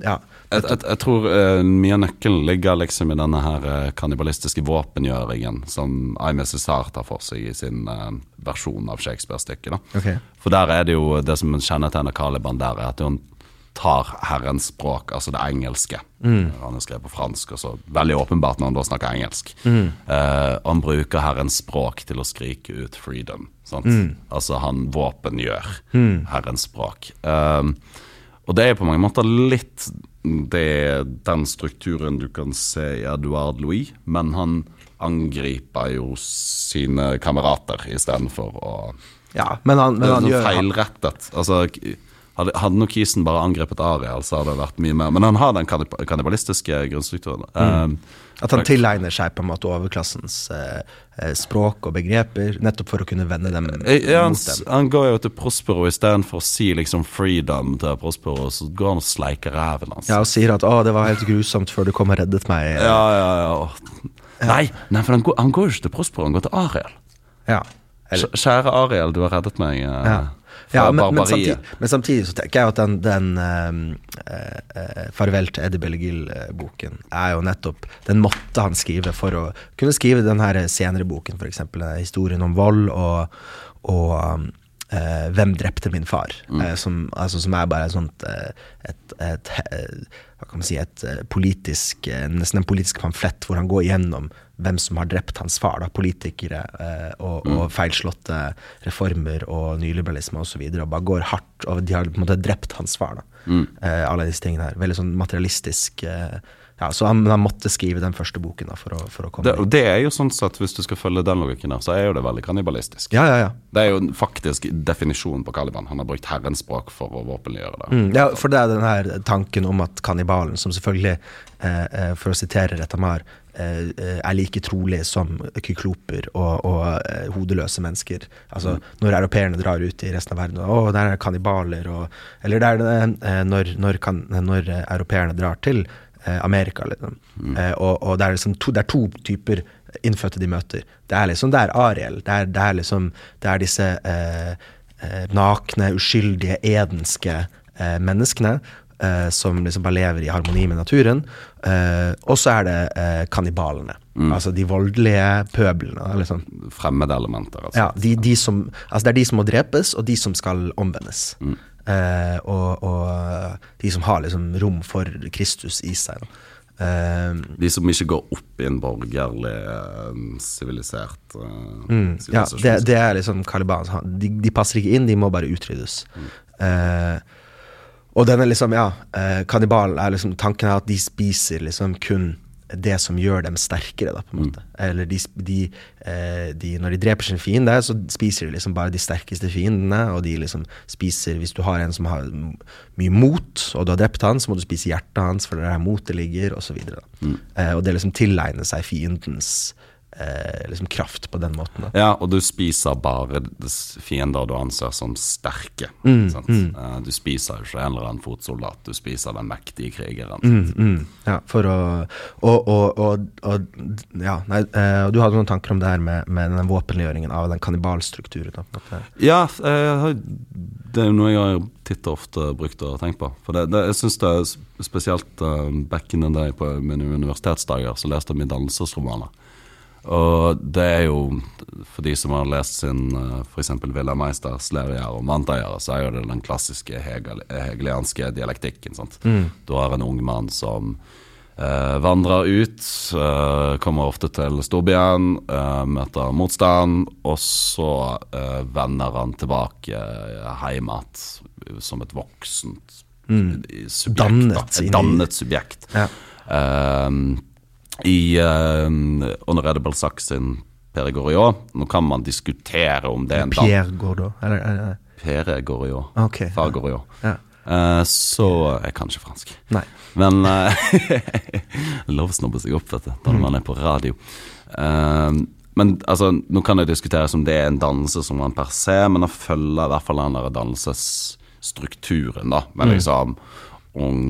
Speaker 2: ja,
Speaker 1: Jeg, jeg, jeg tror eh, mye av nøkkelen ligger liksom i denne her eh, kannibalistiske våpengjøringen som Aimé César tar for seg i sin eh, versjon av Shakespeare-stykket.
Speaker 2: Okay.
Speaker 1: For der er det jo det som kjennetegner Caliban der, er at hun tar herrens språk, altså det engelske. Han har skrevet på fransk, og så veldig åpenbart når han da snakker engelsk. Eh, han bruker herrens språk til å skrike ut 'freedom'. Sant? Altså han våpengjør herrens språk. Uh, og det er på mange måter litt det, den strukturen du kan se i Edouard Louis, men han angriper jo sine kamerater istedenfor å
Speaker 2: ja men han, men han
Speaker 1: sånn
Speaker 2: gjør
Speaker 1: feilrettet. Altså, hadde, hadde nok Kisen bare angrepet Ariel, så hadde det vært mye mer. Men han har den kannib- kannibalistiske grunnstrukturen.
Speaker 2: Mm.
Speaker 1: Eh,
Speaker 2: At han tilegner seg på en måte overklassens eh, eh, språk og begreper, nettopp for å kunne vende dem
Speaker 1: ja, han,
Speaker 2: mot dem.
Speaker 1: han går jo til Prospero istedenfor å si liksom 'freedom' til Prospero, så går han og sleiker ræven hans.
Speaker 2: Ja, og sier at 'å, det var helt grusomt før du kom og reddet meg'.
Speaker 1: ja, ja. ja. Nei, nei, for han går, han går jo ikke til Prospero, han går til Ariel.
Speaker 2: Ja. Eller,
Speaker 1: Kjære Ariel, du har reddet meg eh,
Speaker 2: ja.
Speaker 1: Fra
Speaker 2: Ja, men, men, samtidig, men samtidig så tenker jeg at den, den eh, eh, 'Farvel til Eddie Bellegill'-boken er jo nettopp Den måtte han skrive for å kunne skrive den her senere boken, f.eks. historien om vold og, og um, eh, 'Hvem drepte min far', eh, som, altså, som er bare et sånt eh, et, et, eh, kan man si Et eh, politisk eh, Nesten en politisk pamflett hvor han går gjennom hvem som har drept hans far. da, Politikere eh, og, og feilslåtte reformer og nyliberalisme osv. Og, så videre, og bare går hardt og De har på en måte drept hans far. da, eh, Alle disse tingene her. Veldig sånn materialistisk. Eh, ja, Så han, han måtte skrive den første boken da, for å, for å komme
Speaker 1: Det, inn. det er jo sånn sett, hvis du skal følge den logikken der, så er jo det veldig kannibalistisk.
Speaker 2: Ja, ja, ja.
Speaker 1: Det er jo faktisk definisjonen på Caliban. Han har brukt herrens språk for å våpenliggjøre det.
Speaker 2: Mm, ja, for det er den her tanken om at kannibalen, som selvfølgelig, eh, eh, for å sitere Retamar, eh, eh, er like trolig som kykloper og, og hodeløse mennesker. Altså når europeerne drar ut i resten av verden, og 'Å, der er kannibaler', og Eller er eh, når, når, kan, når europeerne drar til Amerika, liksom. Eh, og, og det er liksom to, det er to typer innfødte de møter. Det er liksom Det er Ariel. Det er, det er liksom Det er disse eh, eh, nakne, uskyldige, edenske eh, menneskene eh, som liksom bare lever i harmoni med naturen. Eh, og så er det eh, kannibalene. Altså de voldelige pøblene. Liksom.
Speaker 1: Fremmede elementer, altså.
Speaker 2: Ja, de, de som, altså det er de som må drepes, og de som skal omvendes. Eh, og, og de som har liksom rom for Kristus i seg. Eh,
Speaker 1: De som ikke går opp i en borgerlig, eh, sivilisert eh,
Speaker 2: Mm, ja, det, det er liksom Caliban. De, de passer ikke inn, de må bare utryddes. Eh, og den er liksom, ja eh, Kannibal er liksom Tanken er at de spiser liksom kun det som gjør dem sterkere, da, på en måte. Eller de, de, eh, de Når de dreper sin fiende, så spiser de liksom bare de sterkeste fiendene, og de liksom spiser Hvis du har en som har mye mot, og du har drept han, så må du spise hjertet hans, for det er der motet ligger, og så videre. Eh, og det liksom tilegner seg fiendens eh, liksom kraft på den måten. Da.
Speaker 1: Ja, og du spiser bare fiender du anser som sterke.
Speaker 2: Mm,
Speaker 1: sant? Eh, Du spiser jo ikke en eller annen fotsoldat, du spiser den mektige krigeren.
Speaker 2: Mm, mm, ja, for å Og, og, og, og ja, nei, eh, du hadde noen tanker om det her med, med den våpenliggjøringen av den kannibalstrukturen.
Speaker 1: Ja, jeg det er jo noe jeg har titt og ofte brukt og tenkt på. For det, det, jeg synes det er spesielt uh, back in the day på mine universitetsdager, så leste jeg mye dannelsesromaner. Og det er jo, for de som har lest sin uh, f.eks. Villa Meisters Levier og Manteier, så er jo det den klassiske hegel, hegelianske dialektikken. sant? Du har en ung mann som eh, vandrer ut, eh, kommer ofte til storbyen, eh, møter motstand, og så eh, vender han tilbake hjem igjen som et voksent subjekt.
Speaker 2: Dannet
Speaker 1: da. Et dannet subjekt.
Speaker 2: Ja.
Speaker 1: Eh, I uh, Honoré Sachs sin Pere Goriot Nå kan man diskutere om det er en dan...
Speaker 2: Pierre eller
Speaker 1: Pere Goriot.
Speaker 2: Okay.
Speaker 1: Far Goriot.
Speaker 2: Ja.
Speaker 1: Uh, så Jeg kan ikke fransk.
Speaker 2: Nei.
Speaker 1: Men uh, Lov å snobbe seg opp, vet du, når man er på radio. Uh, men altså, nå kan det diskuteres om det er en dannelse som man per se, men å følge i hvert fall den der dannelsesstrukturen, da. Men liksom ung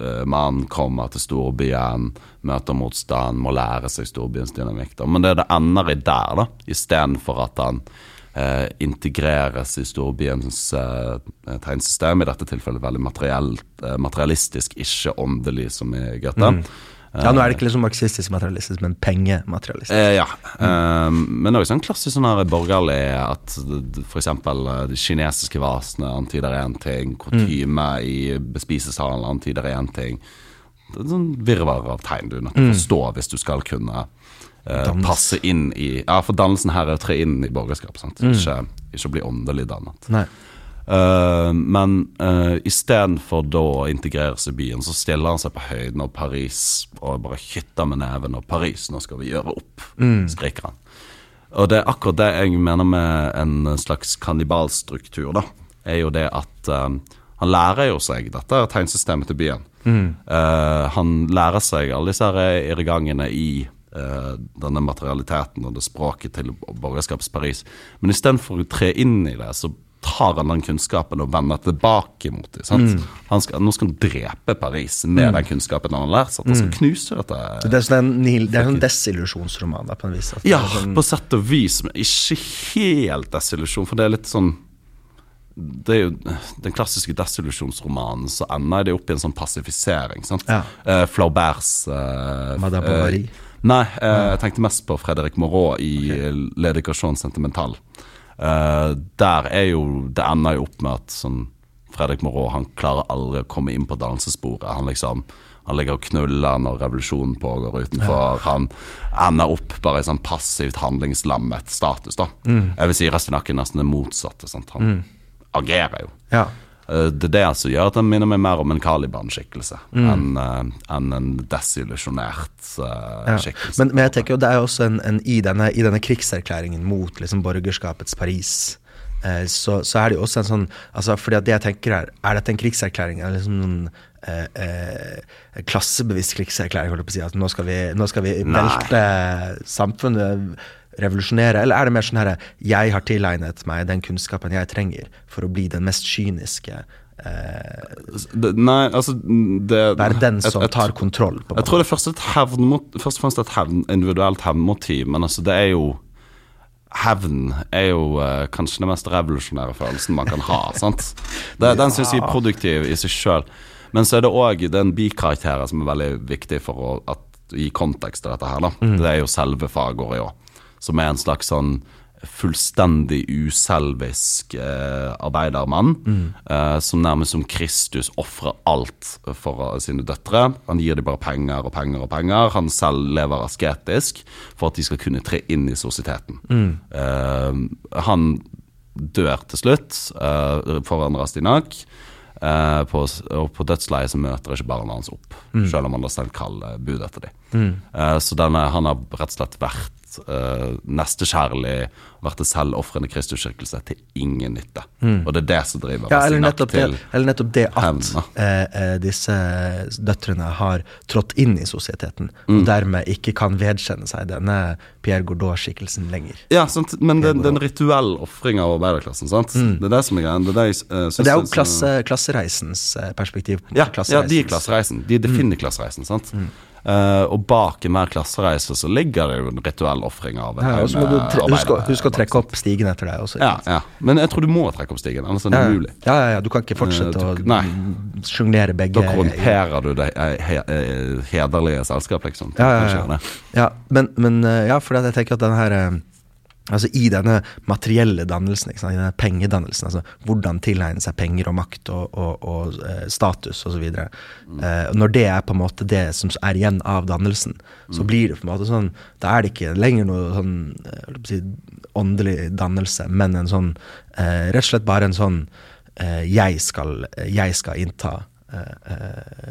Speaker 1: uh, mann kommer til storbyen, møter motstand, må lære seg storbyens dynamikk. Da. Men det, det ender i der, da, istedenfor at han eh, integreres i storbyens eh, tegnsystem, i dette tilfellet veldig eh, materialistisk, ikke åndelig, som i Goethe.
Speaker 2: Ja, nå er det ikke liksom marxistisk materialistisk, men pengematerialistisk.
Speaker 1: Eh, ja. Eh, men også sånn klassisk sånn her borgerlig at f.eks. eh, de kinesiske vasene antyder én ting, kutyme i bespisesalen antyder én ting. Er sånn virvar av tegn du er nødt til å forstå hvis du skal kunne eh, passe inn i Ja, for dannelsen her er å tre inn i borgerskap, sant? Ikke, ikke bli åndelig dannet.
Speaker 2: Nei.
Speaker 1: Uh, men uh, istedenfor da å integreres i byen, så stiller han seg på høyden av Paris og bare hytter med neven. Og Paris, nå skal vi gjøre opp, skriker han. Og det er akkurat det jeg mener med en slags kannibalstruktur, da. Er jo det at uh, han lærer jo seg dette tegnsystemet til byen. Uh, han lærer seg alle disse irrgangene i uh, denne materialiteten og det språket til borgerskaps-Paris. Men istedenfor å tre inn i det, så tar han den kunnskapen og vender tilbake mot det. Sant? Han skal, nå skal han drepe Paris med den kunnskapen han har lært. Så at han skal knuse dette.
Speaker 2: Så det er sånn en, det er en desillusjonsroman, da, på en vis. At
Speaker 1: Ja,
Speaker 2: sånn,
Speaker 1: på sett og vis, men ikke helt desillusjon, for det er litt sånn det er jo Den klassiske desillusjonsromanen, så ender det opp i en sånn passifisering. Sant?
Speaker 2: Ja.
Speaker 1: Eh, Flauberts eh,
Speaker 2: Madame
Speaker 1: eh,
Speaker 2: Bovary.
Speaker 1: Nei, eh, jeg tenkte mest på Fredrik Moreau i okay. L'Education Sentimental. Eh, der er jo Det ender jo opp med at sånn Fredrik Moreau han klarer aldri å komme inn på dansesporet. Han liksom han ligger og knuller når revolusjonen pågår utenfor. Han ender opp bare i sånn passivt handlingslammet status. da Jeg vil si Rastinac er nesten det motsatte. Sant? Han agerer jo.
Speaker 2: ja.
Speaker 1: Eh, Det er det som gjør at han minner meg mer om en Caliban-skikkelse enn eh, enn en desillusjonert eh,
Speaker 2: Ja.
Speaker 1: skikkelse.
Speaker 2: Men, men jeg tenker jo det er også en, en i, denne, i denne krigserklæringen mot liksom, borgerskapets Paris, eh, så, så er det jo også en sånn altså, fordi at det jeg tenker er, er dette en krigserklæring? Er det liksom noen eh, eh, en klassebevisst krigserklæring? Holdt jeg på å si, at nå skal vi, nå skal vi velte samfunnet, revolusjonere? Eller er det mer sånn herre Jeg har tilegnet meg den kunnskapen jeg trenger for å bli den mest kyniske eh,
Speaker 1: Nei, altså det,
Speaker 2: Være den som
Speaker 1: jeg-
Speaker 2: tar kontroll,
Speaker 1: Jeg tror det er først, et først og fremst et hevn, individuelt hevnmotiv, men altså det er jo Hevn er jo eh, kanskje den mest revolusjonære følelsen man kan ha. sant? Det, Den syns jeg er produktiv i seg sjøl. Men så er det òg den bikarakteren som er veldig viktig for å gi kontekst til dette her. da Det er jo selve Fagordet òg, som er en slags sånn fullstendig uselvisk eh, arbeidermann. Eh, som nærmest som Kristus ofrer alt for eh, sine døtre. Han gir dem bare penger og penger og penger. Han selv lever asketisk for at de skal kunne tre inn i sosieteten. Eh, han dør til slutt eh, foran Rastinak. Eh, på, og på dødsleiet så møter ikke barna hans opp, selv om han da selv kaller bud etter dem. Eh, så denne, han har rett og slett vært uh, nestekjærlig, vært en selvofrende Kristusskikkelse til ingen nytte. Og det er det som driver
Speaker 2: Ja, eller nettopp det,
Speaker 1: til
Speaker 2: eller nettopp det at eh, eh, disse døtrene har trådt inn i sosieteten,
Speaker 1: Mm.
Speaker 2: og dermed ikke kan vedkjenne seg denne Pierre Gourdot-skikkelsen lenger.
Speaker 1: Ja, sant? men det, det er en rituell ofring av arbeiderklassen. sant? Det er det som er greia. Det er, det eh,
Speaker 2: det er jo klasse, klassereisens eh, perspektiv.
Speaker 1: Ja, ja, de er klassereisen. De definerer klassereisen. sant? Eh, og bak enhver klassereise så ligger det jo en rituell ofring av en
Speaker 2: Ja, du skal husk, å, trekke opp stigen etter deg også.
Speaker 1: Ja, ja. Men jeg tror du må trekke opp stigen, ellers er det umulig.
Speaker 2: ja, ja, ja, du kan ikke fortsette uh,
Speaker 1: du- å
Speaker 2: sjonglere begge.
Speaker 1: Da korrumperer du det he he, eh, hederlige selskapet, liksom.
Speaker 2: Ja, ja, ja. ja men, men eh, ja, for jeg tenker at den her eh, Altså I denne materielle dannelsen, i denne pengedannelsen, altså hvordan tilegne seg penger og makt og, og, og eh, status osv.
Speaker 1: Mm.
Speaker 2: Eh, når det er på en måte det som er igjen av dannelsen,
Speaker 1: Mm.
Speaker 2: så blir det på en måte sånn Da er det ikke lenger noe sånn eh, si, åndelig dannelse, men en sånn eh, Rett og slett bare en sånn eh, jeg, skal, jeg skal innta eh, eh,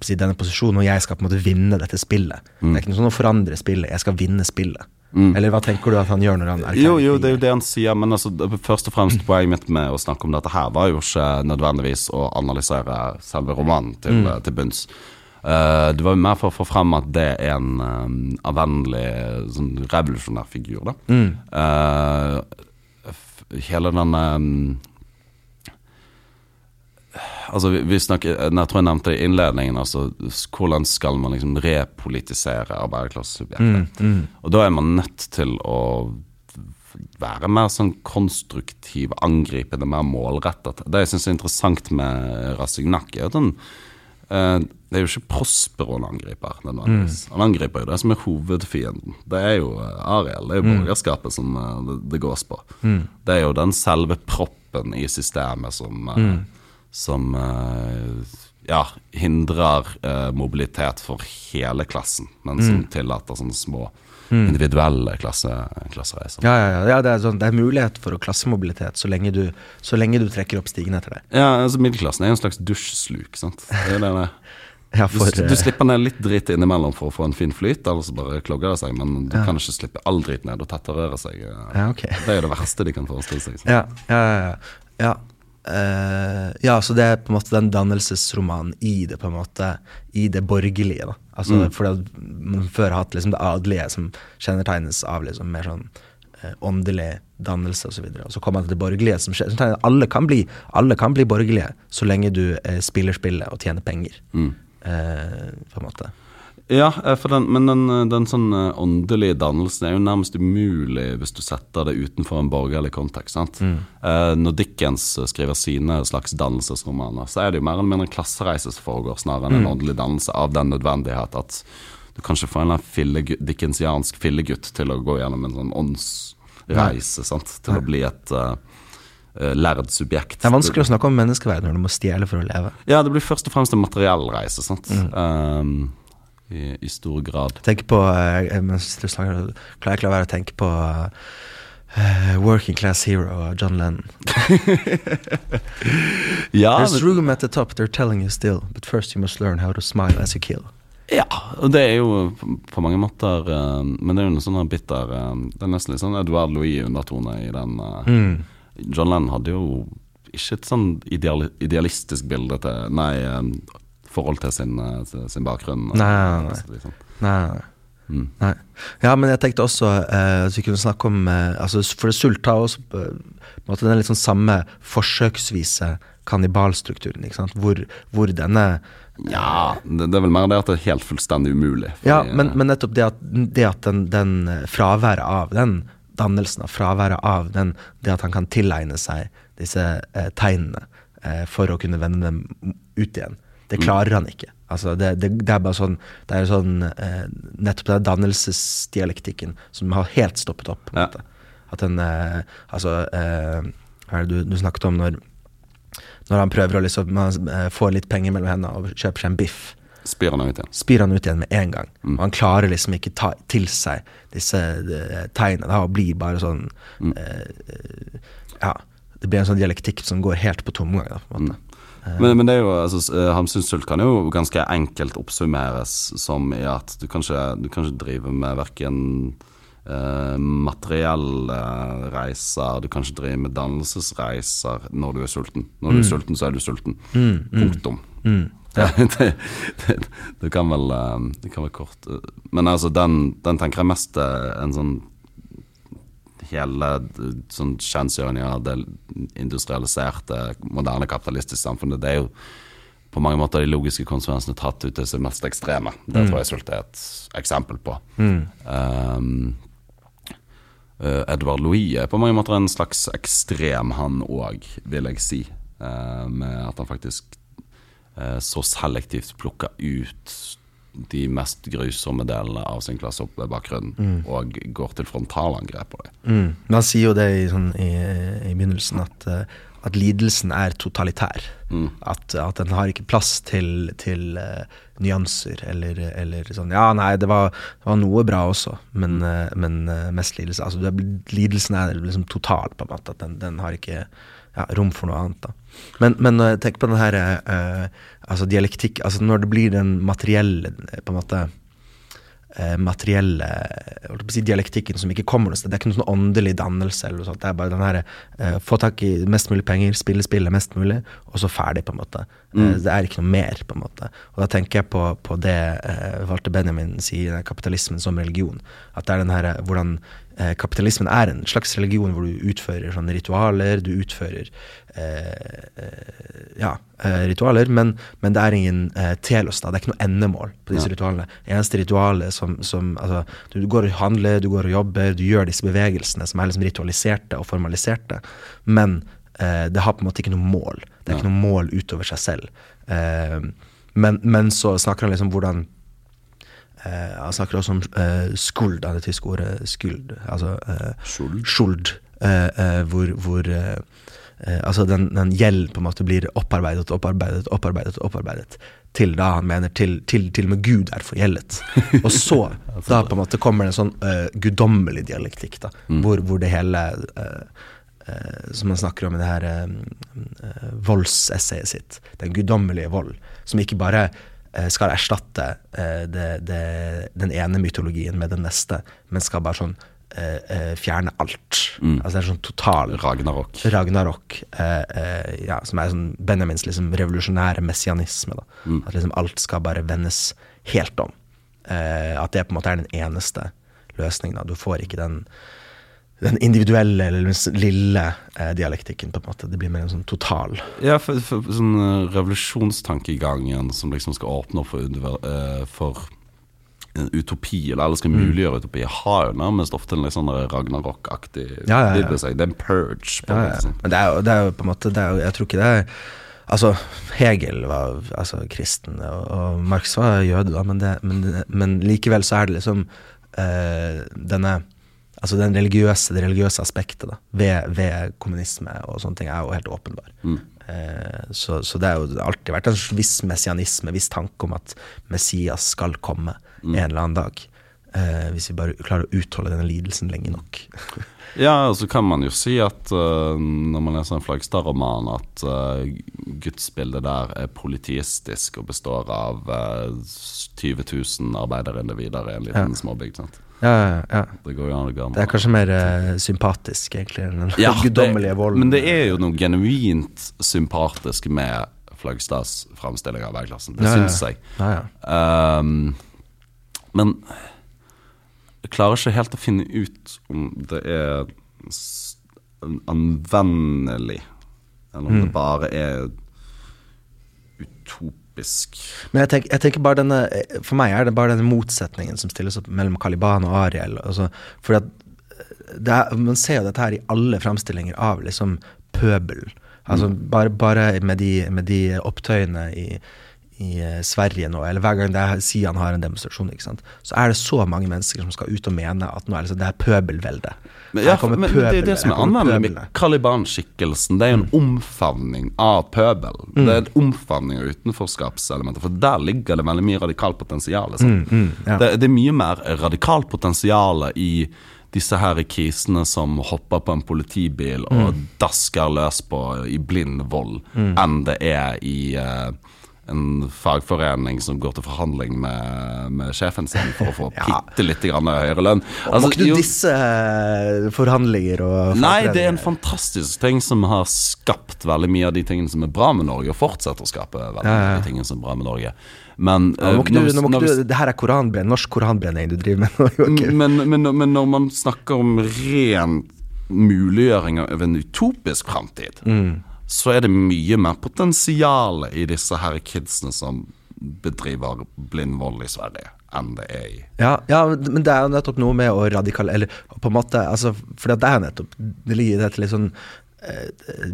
Speaker 2: si, denne posisjonen, og jeg skal på en måte vinne dette spillet. Det er ikke noe sånn å forandre spillet, jeg skal vinne spillet. Eller hva tenker du at han gjør når han erklærer
Speaker 1: Jo, jo, det er jo det han sier, men altså, først og fremst poenget mitt med å snakke om dette her, var jo ikke nødvendigvis å analysere selve romanen til, til bunns. Uh, det var jo mer for å få frem at det er en um, avvennlig, sånn revolusjonær figur, da. Eh, f- hele denne um, Altså, vi, vi snakker, jeg tror jeg nevnte det i innledningen, altså hvordan skal man liksom repolitisere arbeiderklassesubjektet? Og da er man nødt til å være mer sånn konstruktiv, angripende, mer målrettet. Det jeg syns er interessant med Rastignac, er at han eh, Det er jo ikke Prospero han angriper, nødvendigvis. Han angriper jo det som er hovedfienden. Det er jo eh, Ariel, det er jo borgerskapet som eh, det, det gås på. Det er jo den selve proppen i systemet som eh, som eh, ja, hindrer eh, mobilitet for hele klassen, men som tillater sånne små individuelle klasse, klassereiser.
Speaker 2: Ja, ja, ja, ja det, er sånn, det er mulighet for å klassemobilitet så lenge du, så lenge du trekker opp stigen etter deg.
Speaker 1: Ja, altså Middelklassen er jo en slags dusjsluk. sant? Det det.
Speaker 2: Ja, for,
Speaker 1: du
Speaker 2: du,
Speaker 1: slipper ned litt drit innimellom for å få en fin flyt, ellers bare klogger det seg. Men du kan ikke slippe all drit ned og tetterøre seg.
Speaker 2: Ja, ok.
Speaker 1: Det er jo det verste de kan forestille seg. sant?
Speaker 2: Ja, ja, ja. Ja. ja. Så det er på en måte den dannelsesromanen i det på en måte I det borgerlige. da Altså
Speaker 1: Mm.
Speaker 2: Fordi man før har hatt liksom det adelige som kjennetegnes av liksom mer sånn uh, åndelig dannelse osv. Og, så videre. og så kommer man til det borgerlige som kjennetegner alle kan bli Alle kan bli borgerlige så lenge du uh, spiller spillet og tjener penger.
Speaker 1: Mm.
Speaker 2: På en måte.
Speaker 1: Ja, eh, den, men den, eh, den sånn eh, åndelige dannelsen er jo nærmest umulig hvis du setter det utenfor en borgerlig kontekst. sant? Eh, når Dickens skriver sine slags dannelsesromaner, så er det jo mer eller mindre en klassereise som foregår, snarere enn en åndelig dannelse, av den nødvendighet at du kanskje får en fillegutt- dickensiansk fillegutt til å gå gjennom en sånn åndsreise, sant? til å bli et uh, lærd subjekt.
Speaker 2: Det er vanskelig å snakke om menneskeverd når du må stjele for å leve.
Speaker 1: Ja, det blir først og fremst en materiell reise, sant. Um, i, I stor grad.
Speaker 2: Tenk på Jeg Mens du snakker, klarer jeg ikke la være å tenke på Uh, Working Class Hero av John Lennon.
Speaker 1: Ja,
Speaker 2: There's room at the top, they're telling you still, but first you must learn how to smile as you kill.
Speaker 1: Ja, og det er jo på- mange måter uh, Men det er jo noe sånn bitter uh, Det er nesten litt sånn Edouard Louis-undertone i den. Mm. John Lennon hadde jo ikke et sånn ideal, idealistisk bilde til Nei, eh, forhold til sin, eh, sin bakgrunn.
Speaker 2: Nei, nei, nei.
Speaker 1: Liksom.
Speaker 2: Nei, nei, nei.
Speaker 1: Mm.
Speaker 2: nei. Ja, men jeg tenkte også eh, at vi kunne snakke om eh, altså, For det Sult har også på en måte den sånn samme forsøksvise kannibalstrukturen, ikke sant? Hvor, hvor denne
Speaker 1: Ja, det, det er vel mer det at det er helt fullstendig umulig. fordi,
Speaker 2: Ja, men,
Speaker 1: eh,
Speaker 2: men nettopp det at, det at den, den eh, fraværet av den dannelsen, av fraværet av den, det at han kan tilegne seg disse eh, tegnene eh, for å kunne vende dem ut igjen, det klarer han ikke. Altså det, det, det er bare sånn, det er sånn eh, Nettopp den dannelsesdialektikken som har helt stoppet opp. på en
Speaker 1: Ja.
Speaker 2: måte. At den eh, Altså, eh, hva er det du, du snakket om når når han prøver å liksom eh, få litt penger mellom hendene og kjøper seg en biff
Speaker 1: Spyr han ut igjen.
Speaker 2: spyr han ut igjen med en gang.
Speaker 1: Mm.
Speaker 2: Og han klarer liksom ikke ta til seg disse eh, tegnene. Da, og blir bare sånn
Speaker 1: Mm.
Speaker 2: eh, Ja. Det blir en sånn dialektikk som går helt på tomgang. På en måte.
Speaker 1: Men, men det er jo, altså, eh, Hamsuns sult kan jo ganske enkelt oppsummeres som i at du kan ikke, du kan ikke drive med verken eh, materielle reiser, du kan ikke drive med dannelsesreiser når du er sulten. Når du er sulten, så er du sulten. Punktum. det, det, det, det kan vel eh, Det kan være kort eh, Men altså, den, den tenker jeg mest er en sånn hele sånn kjensgjøringen av det industrialiserte, moderne kapitalistiske samfunnet, det er jo på mange måter de logiske konsekvensene tatt ut til sitt mest ekstreme. Det tror jeg sult er et eksempel på. Um, eh, Edvard Louis er på mange måter en slags ekstrem, han òg, vil jeg si. eh, med at han faktisk eh, så selektivt plukker ut de mest grusomme delene av sin klassebakgrunn og går til frontalangrep på dem.
Speaker 2: Mm. Man sier jo det i, sånn, i, i begynnelsen, at, eh, at lidelsen er totalitær. At, at den har ikke plass til, til uh, nyanser eller, eller sånn Ja, nei, det var, det var noe bra også, men, uh, men uh, mest lidelse. Altså, det, lidelsen er liksom total, på en måte. At den, den har ikke ja, rom for noe annet. da. Men, men når jeg tenker på den her altså dialektikk altså Når det blir den materielle på en måte eh, materielle si dialektikken som ikke kommer noe sted. Det er ikke noe sånn åndelig dannelse. eller noe sånt. Det er bare den her, uh, få tak i mest mulig penger, spille spillet mest mulig, og så ferdig, på en måte. Eh, det er ikke noe mer, på en måte. Og da tenker jeg på, på det uh, Walter Benjamin sier, kapitalismen som religion. At det er den her, hvordan eh, kapitalismen er en slags religion hvor du utfører sånne ritualer, du utfører eh, eh, ja, eh, ritualer, men, men det er ingen eh, telos, da. Det er ikke noe endemål på disse
Speaker 1: Ja.
Speaker 2: ritualene. Eneste ritualet som, som altså, du går og handler, du går og jobber, du gjør disse bevegelsene som er liksom ritualiserte og formaliserte, men eh, det har på en måte ikke noe mål. Det er ikke noe mål utover seg selv. Men, men så snakker han liksom hvordan han snakker også om eh, skuld, det tyske ordet skuld. Altså eh,
Speaker 1: Skuld?
Speaker 2: skuld. eh, eh, hvor hvor eh, eh, altså den, den gjelden på en måte blir opparbeidet, opparbeidet, opparbeidet, opparbeidet. Til da han mener til, til, til og med Gud er forgjeldet. Og så da på en måte kommer det en sånn eh, guddommelig dialektikk, da, hvor, hvor det hele eh, eh, som han snakker om i det her eh, eh, voldsessayet sitt, den guddommelige vold, som ikke bare eh, skal erstatte eh, det, det, den ene mytologien med den neste, men skal bare sånn eh, eh, fjerne alt. Altså det er sånn total
Speaker 1: Ragnarok.
Speaker 2: Ragnarok, eh, eh, ja, som er sånn Benjamins liksom revolusjonære messianisme. Da. At liksom alt skal bare vendes helt om. Eh, at det på en måte er den eneste løsningen. Da. Du får ikke den, den individuelle eller den lille eh, dialektikken. på en måte Det blir mer en sånn total.
Speaker 1: Ja, for, for sånn uh, revolusjonstankegangen som liksom skal åpne opp for, eh, for en utopi, eller alle skal muliggjøre utopi, har jo nærmest ofte en litt sånn Ragnarok-aktig
Speaker 2: Ja, ja, ja.
Speaker 1: Det er en purge. på
Speaker 2: Ja,
Speaker 1: måte, sånn.
Speaker 2: Men det er, jo, det er jo på en måte jo, Jeg tror ikke det er Altså, Hegel var altså, kristen, og, og Marx var jøde, da, men, det, men, men likevel så er det liksom eh, denne Altså den religiøse, det religiøse aspektet da, ved, ved kommunisme og sånne ting er jo helt åpenbar. Eh, så, så det har jo alltid vært en viss messianisme, viss tanke om at Messias skal komme en eller annen dag. Eh, hvis vi bare klarer å utholde denne lidelsen lenge nok.
Speaker 1: Ja, og så kan man jo si at uh, når man leser en Flagstad-roman, at uh, gudsbildet der er politistisk og består av uh, 20 000 arbeiderindivider i en liten
Speaker 2: Ja.
Speaker 1: småbygd. sant?
Speaker 2: Ja, ja.
Speaker 1: Det går jo an å.
Speaker 2: Det er kanskje mer uh, sympatisk, egentlig, enn den
Speaker 1: Ja,
Speaker 2: guddommelige volden.
Speaker 1: Men det er jo noe genuint sympatisk med Flagstads framstilling av værklassen. Det
Speaker 2: Ja,
Speaker 1: syns jeg.
Speaker 2: Ja, ja.
Speaker 1: Ehm, men jeg klarer ikke helt å finne ut om det er anvendelig, eller om
Speaker 2: Mm.
Speaker 1: det bare er utopisk.
Speaker 2: Men jeg tenker, jeg tenker bare denne For meg er det bare denne motsetningen som stilles opp mellom Caliban og Ariel. Altså, for at det er, Man ser jo dette her i alle framstillinger av liksom pøbel. Altså bare, bare med, de, med de opptøyene i, i eh, Sverige nå, eller hver gang det er, sier han har en demonstrasjon, så er det så mange mennesker som skal ut og mene at nå er det, sånn, det er pøbelvelde.
Speaker 1: Men, ja, men pøbel, det er det som er anvendelig med. Caliban-skikkelsen. Det er jo en omfavning av pøbel. Det er en omfavning av utenforskapselementer, for der ligger det veldig mye radikalt potensial. sant?
Speaker 2: ja.
Speaker 1: det, det er mye mer radikalt potensial i disse her krisene som hopper på en politibil og dasker løs på i blind vold, enn det er i eh, en fagforening som går til forhandling med, med sjefen sin for å få
Speaker 2: Ja.
Speaker 1: bitte litt høyere lønn.
Speaker 2: Må
Speaker 1: Altså,
Speaker 2: ikke du disse eh, forhandlinger og
Speaker 1: Nei, det er en fantastisk ting som har skapt veldig mye av de tingene som er bra med Norge, og fortsetter å skape veldig mye av de tingene som er bra med Norge. Men,
Speaker 2: må
Speaker 1: eh,
Speaker 2: ikke du,
Speaker 1: vi-
Speaker 2: må ikke du, det her er koranbrenn, norsk koranbrenning du driver med nå, Joakim.
Speaker 1: men, men, men når man snakker om ren muliggjøring av en utopisk framtid,
Speaker 2: Mm.
Speaker 1: Så er det mye mer potensial i disse her kidsene som bedriver blind vold i Sverige, enn det er i
Speaker 2: Ja, ja, men det er jo nettopp noe med å radikale Eller på en måte altså, For det er nettopp Det ligger i dette litt sånn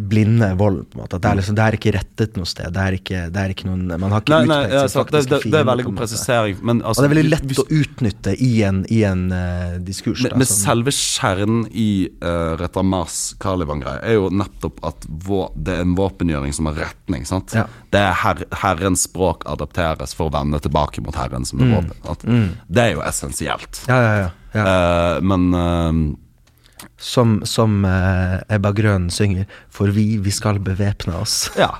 Speaker 2: blinde vold, på en måte. Det, er liksom, det er ikke rettet noe sted. Det er ikke, det er ikke noen Man har ikke
Speaker 1: Nei, nei,
Speaker 2: utpekt sin
Speaker 1: sant, det, det, det er veldig god presisering. Men, altså,
Speaker 2: Og det er veldig lett
Speaker 1: hvis-
Speaker 2: å utnytte i en, i en uh, diskurs.
Speaker 1: Men,
Speaker 2: da,
Speaker 1: men selve kjernen i uh, Retamas Caliban-greie er jo nettopp at vår, det er en våpengjøring som har retning. sant?
Speaker 2: Ja.
Speaker 1: Det er her, Herrens språk adapteres for å vende tilbake mot Herren som er våpen. Mm. Det er jo essensielt.
Speaker 2: ja, ja, ja, ja.
Speaker 1: Uh, men eh,
Speaker 2: Som, som eh, Ebba Grøn synger, for vi, vi skal bevæpne oss.
Speaker 1: ja.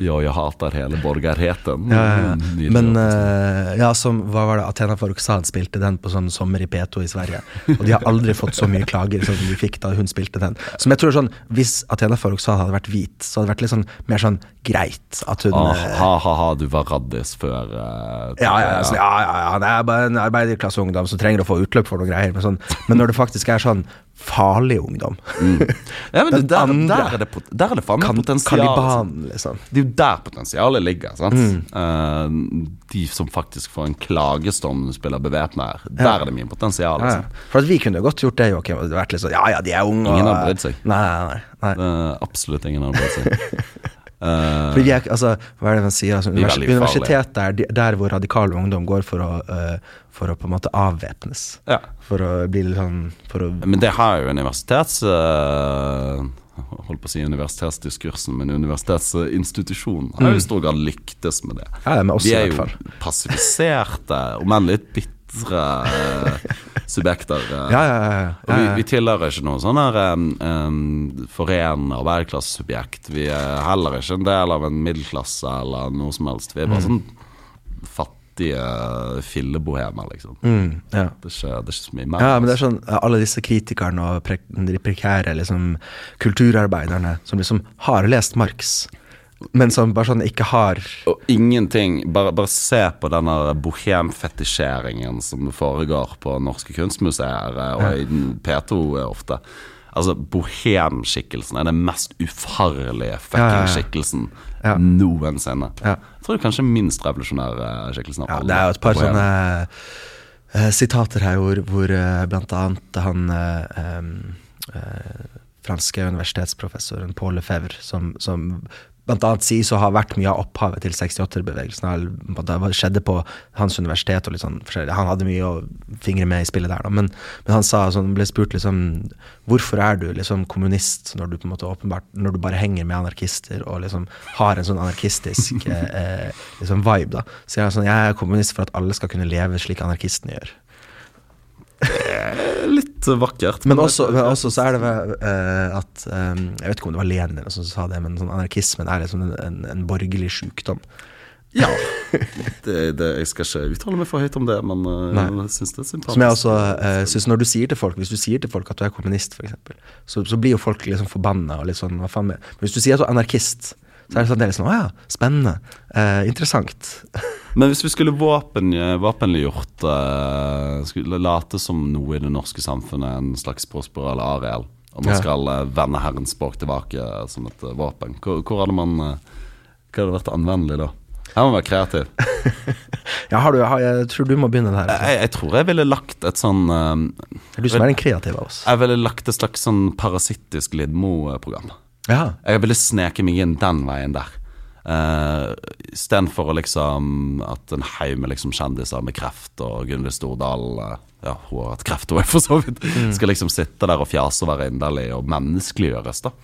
Speaker 1: Jo, jeg hater hele borgerheten.
Speaker 2: Ja, ja, ja. Men uh, ja, som, hva var det, Athena Farrokhzad spilte den på sånn sommer i P2 i Sverige. Og de har aldri fått så mye klager som de fikk da hun spilte den. Som jeg tror sånn, Hvis Athena Farrokhzad hadde vært hvit, så hadde det vært litt sånn mer sånn greit at hun
Speaker 1: ah,
Speaker 2: eh,
Speaker 1: ha, ha, ha, du var raddis før uh,
Speaker 2: ja, ja, ja, sånn, ja, ja, ja, det er bare en arbeiderklasseungdom som trenger å få utløp for noe greier. Men, sånn, men når det faktisk er sånn farlig ungdom
Speaker 1: Ja, men der,
Speaker 2: andre-
Speaker 1: der, er det, der er det faen meg potensial.
Speaker 2: Kaliban, liksom.
Speaker 1: Det er jo der potensialet ligger. sant?
Speaker 2: Mm.
Speaker 1: Uh, de som faktisk får en klagestorm når du spiller bevæpna her. Der er det mye potensial. Liksom.
Speaker 2: ja. For at vi kunne godt gjort det, Joakim. Vært litt sånn, ja ja, de er unge.
Speaker 1: Ingen har brydd seg.
Speaker 2: Nei, nei, nei,
Speaker 1: Uh, absolutt ingen har brydd seg. Eh,
Speaker 2: Fordi jeg, altså, hva er det man sier? Altså,
Speaker 1: er
Speaker 2: univers universitetet er de- der hvor radikal ungdom går for å, uh, for å på en måte avvæpnes.
Speaker 1: ja.
Speaker 2: For å bli litt sånn for å,
Speaker 1: Men det har jo universitets... Uh, holdt på å si universitetsdiskursen, men universitetsinstitusjonen har jo i stor grad lyktes med det.
Speaker 2: Ja, med oss
Speaker 1: De er jo passiviserte, om enn litt bitre eh, subjekter. eh.
Speaker 2: Ja, ja, ja.
Speaker 1: Og vi, vi tilhører ikke noe sånn her um, forenende arbeiderklassesubjekt. Vi er heller ikke en del av en middelklasse eller noe som helst. Vi er
Speaker 2: Mm.
Speaker 1: bare sånn fattige fillebohemer, liksom.
Speaker 2: Mm, ja.
Speaker 1: Det, er ikke, det er ikke så mye mer.
Speaker 2: ja, men det er sånn alle disse kritikerne og pre de prekære liksom, kulturarbeiderne som liksom har lest Marx, men som bare sånn ikke har
Speaker 1: Og ingenting Bare, bare se på denne bohemfetisjeringen som foregår på norske kunstmuseer eh, og i P2 ofte. Altså, bohemskikkelsen er den mest ufarlige fucking skikkelsen
Speaker 2: Ja.
Speaker 1: noensinne.
Speaker 2: Ja.
Speaker 1: Jeg tror kanskje minst revolusjonære skikkelsen av
Speaker 2: Ja,
Speaker 1: alle.
Speaker 2: det er jo et par sånne uh, sitater her hvor, hvor uh, blant annet han uh, um, eh, franske universitetsprofessoren Paul Lefebvre, som, som blant annet si så har vært mye av opphavet til 68-bevegelsen. Det skjedde på hans universitet og litt sånn forskjellig. Han hadde mye å fingre med i spillet der, da. Men, men han sa sånn, ble spurt liksom Hvorfor er du liksom kommunist når du på en måte åpenbart Når du bare henger med anarkister og liksom har en sånn anarkistisk eh, eh, liksom vibe, da. Så jeg er sånn Jeg er kommunist for at alle skal kunne leve slik anarkistene gjør.
Speaker 1: Litt vakkert.
Speaker 2: Men også, men også så er det vel uh, at um, Jeg vet ikke om det var Lenin eller som sa det, men sånn anarkismen er liksom en, en, en borgerlig sjukdom.
Speaker 1: Ja. Det, det, jeg skal ikke uttale meg for høyt om det, men
Speaker 2: Nei.
Speaker 1: jeg syns det er sympatisk.
Speaker 2: Som jeg også uh, synes når du sier til folk Hvis du sier til folk at du er kommunist, f.eks., så, så blir jo folk liksom forbanna Men hvis du sier at du er anarkist, så er det sånn, det er sånn Å ja, spennende. eh, interessant.
Speaker 1: Men hvis vi skulle våpen, våpenliggjort uh, Skulle late som noe i det norske samfunnet, en slags Prosper eller Ariel, og man
Speaker 2: Ja.
Speaker 1: skal eh, vende Herrens språk tilbake som et eh, våpen, hvor, hvor hadde man eh, Hva hadde vært anvendelig da? Her må man være kreativ.
Speaker 2: Ja, har du, har, jeg tror du må begynne der. Altså.
Speaker 1: Jeg, jeg tror jeg ville lagt et sånn eh,
Speaker 2: er du som er den kreative av oss.
Speaker 1: Jeg ville lagt et slags sånn parasittisk Lidmo-program.
Speaker 2: Ja.
Speaker 1: Jeg ville sneke meg inn den veien der. Uh, Istedenfor å liksom at en haug med liksom kjendiser med kreft og Gunhild Stordal uh, Ja, hun har hatt kreft, hun for så vidt. Skal liksom sitte der og fjase og være inderlig og menneskeliggjøres, da.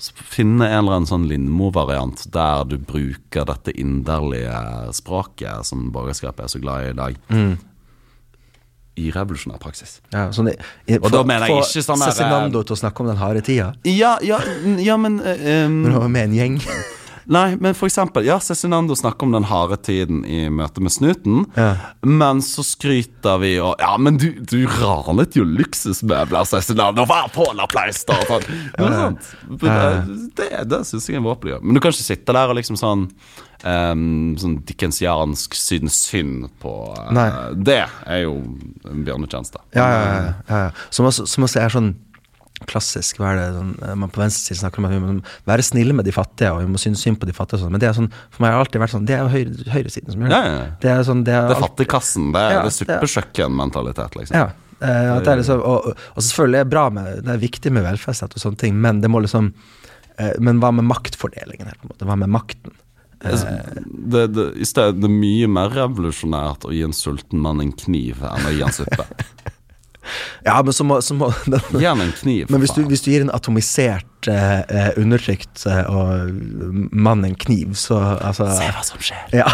Speaker 1: Så Finne en eller annen sånn Lindmo-variant der du bruker dette inderlige språket som borgerskapet er så glad i i dag, i revolusjonær praksis.
Speaker 2: Ja, sånn, i, for,
Speaker 1: Og da mener jeg ikke sånn
Speaker 2: Cezinando til å snakke om den harde tida.
Speaker 1: Ja, ja, ja men eh, um,
Speaker 2: Når han var med en gjeng.
Speaker 1: Nei, men for eksempel, ja, Cezinando snakker om den harde tiden i møte med snuten,
Speaker 2: Ja.
Speaker 1: men så skryter vi og Ja, men du, du ranet jo luksusmøbler, Cezinando, vær på og Sånn. Ja?
Speaker 2: Ja, ja.
Speaker 1: Det, det syns jeg er våpelig. Men du kan ikke sitte der og liksom sånn um, Sånn dickensiansk synes synd på
Speaker 2: uh,
Speaker 1: Det er jo en bjørnetjeneste.
Speaker 2: Ja, ja, ja, ja, ja. Som, også, som også er sånn klassisk. Hva er det sånn, eh, man på venstre side snakker om at vi må være snille med de fattige, og vi må synes synd på de fattige. Sånn. Men det er sånn, for meg har alltid vært sånn Det er jo høyre, høyresiden som gjør det.
Speaker 1: Ja, ja.
Speaker 2: Det er sånn, det er,
Speaker 1: Det er fattigkassen. Det er,
Speaker 2: Ja,
Speaker 1: det
Speaker 2: det-
Speaker 1: liksom.
Speaker 2: Ja. eh, det er liksom, og, og, selvfølgelig er det bra med Det er viktig med velferdsstat og sånne ting, men det må liksom eh, Men hva med maktfordelingen her, på en måte? Hva med makten?
Speaker 1: Altså, Det, det, i stedet, det er mye mer revolusjonært å gi en sulten mann en kniv enn å gi han suppe.
Speaker 2: Ja, men så må, så må
Speaker 1: han en kniv,
Speaker 2: Men hvis du, hvis du gir en atomisert, eh, eh, undertrykt eh, og mann en kniv, så altså
Speaker 1: Se hva som skjer.
Speaker 2: Ja.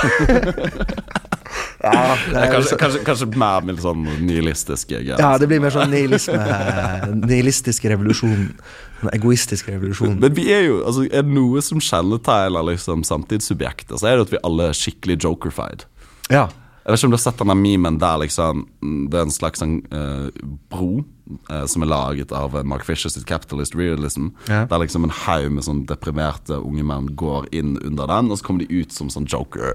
Speaker 2: ja,
Speaker 1: er kanskje, kanskje, kanskje mer med sånn nihilistiske greier.
Speaker 2: ja, det blir mer sånn nihilisme. Nihilistisk revolusjon. En egoistisk revolusjon.
Speaker 1: Men vi er jo, altså er det noe som kjennetegner liksom samtidssubjektet, så er det at vi alle er skikkelig jokerfied.
Speaker 2: Ja.
Speaker 1: Jeg vet ikke om du har sett denne memen der liksom Det er en slags sånn, uh, bro uh, som er laget av eh, Mark Fisher sitt Capitalist Realism.
Speaker 2: Ja.
Speaker 1: Der liksom en haug med sånn deprimerte unge menn går inn under den, og så kommer de ut som sånn joker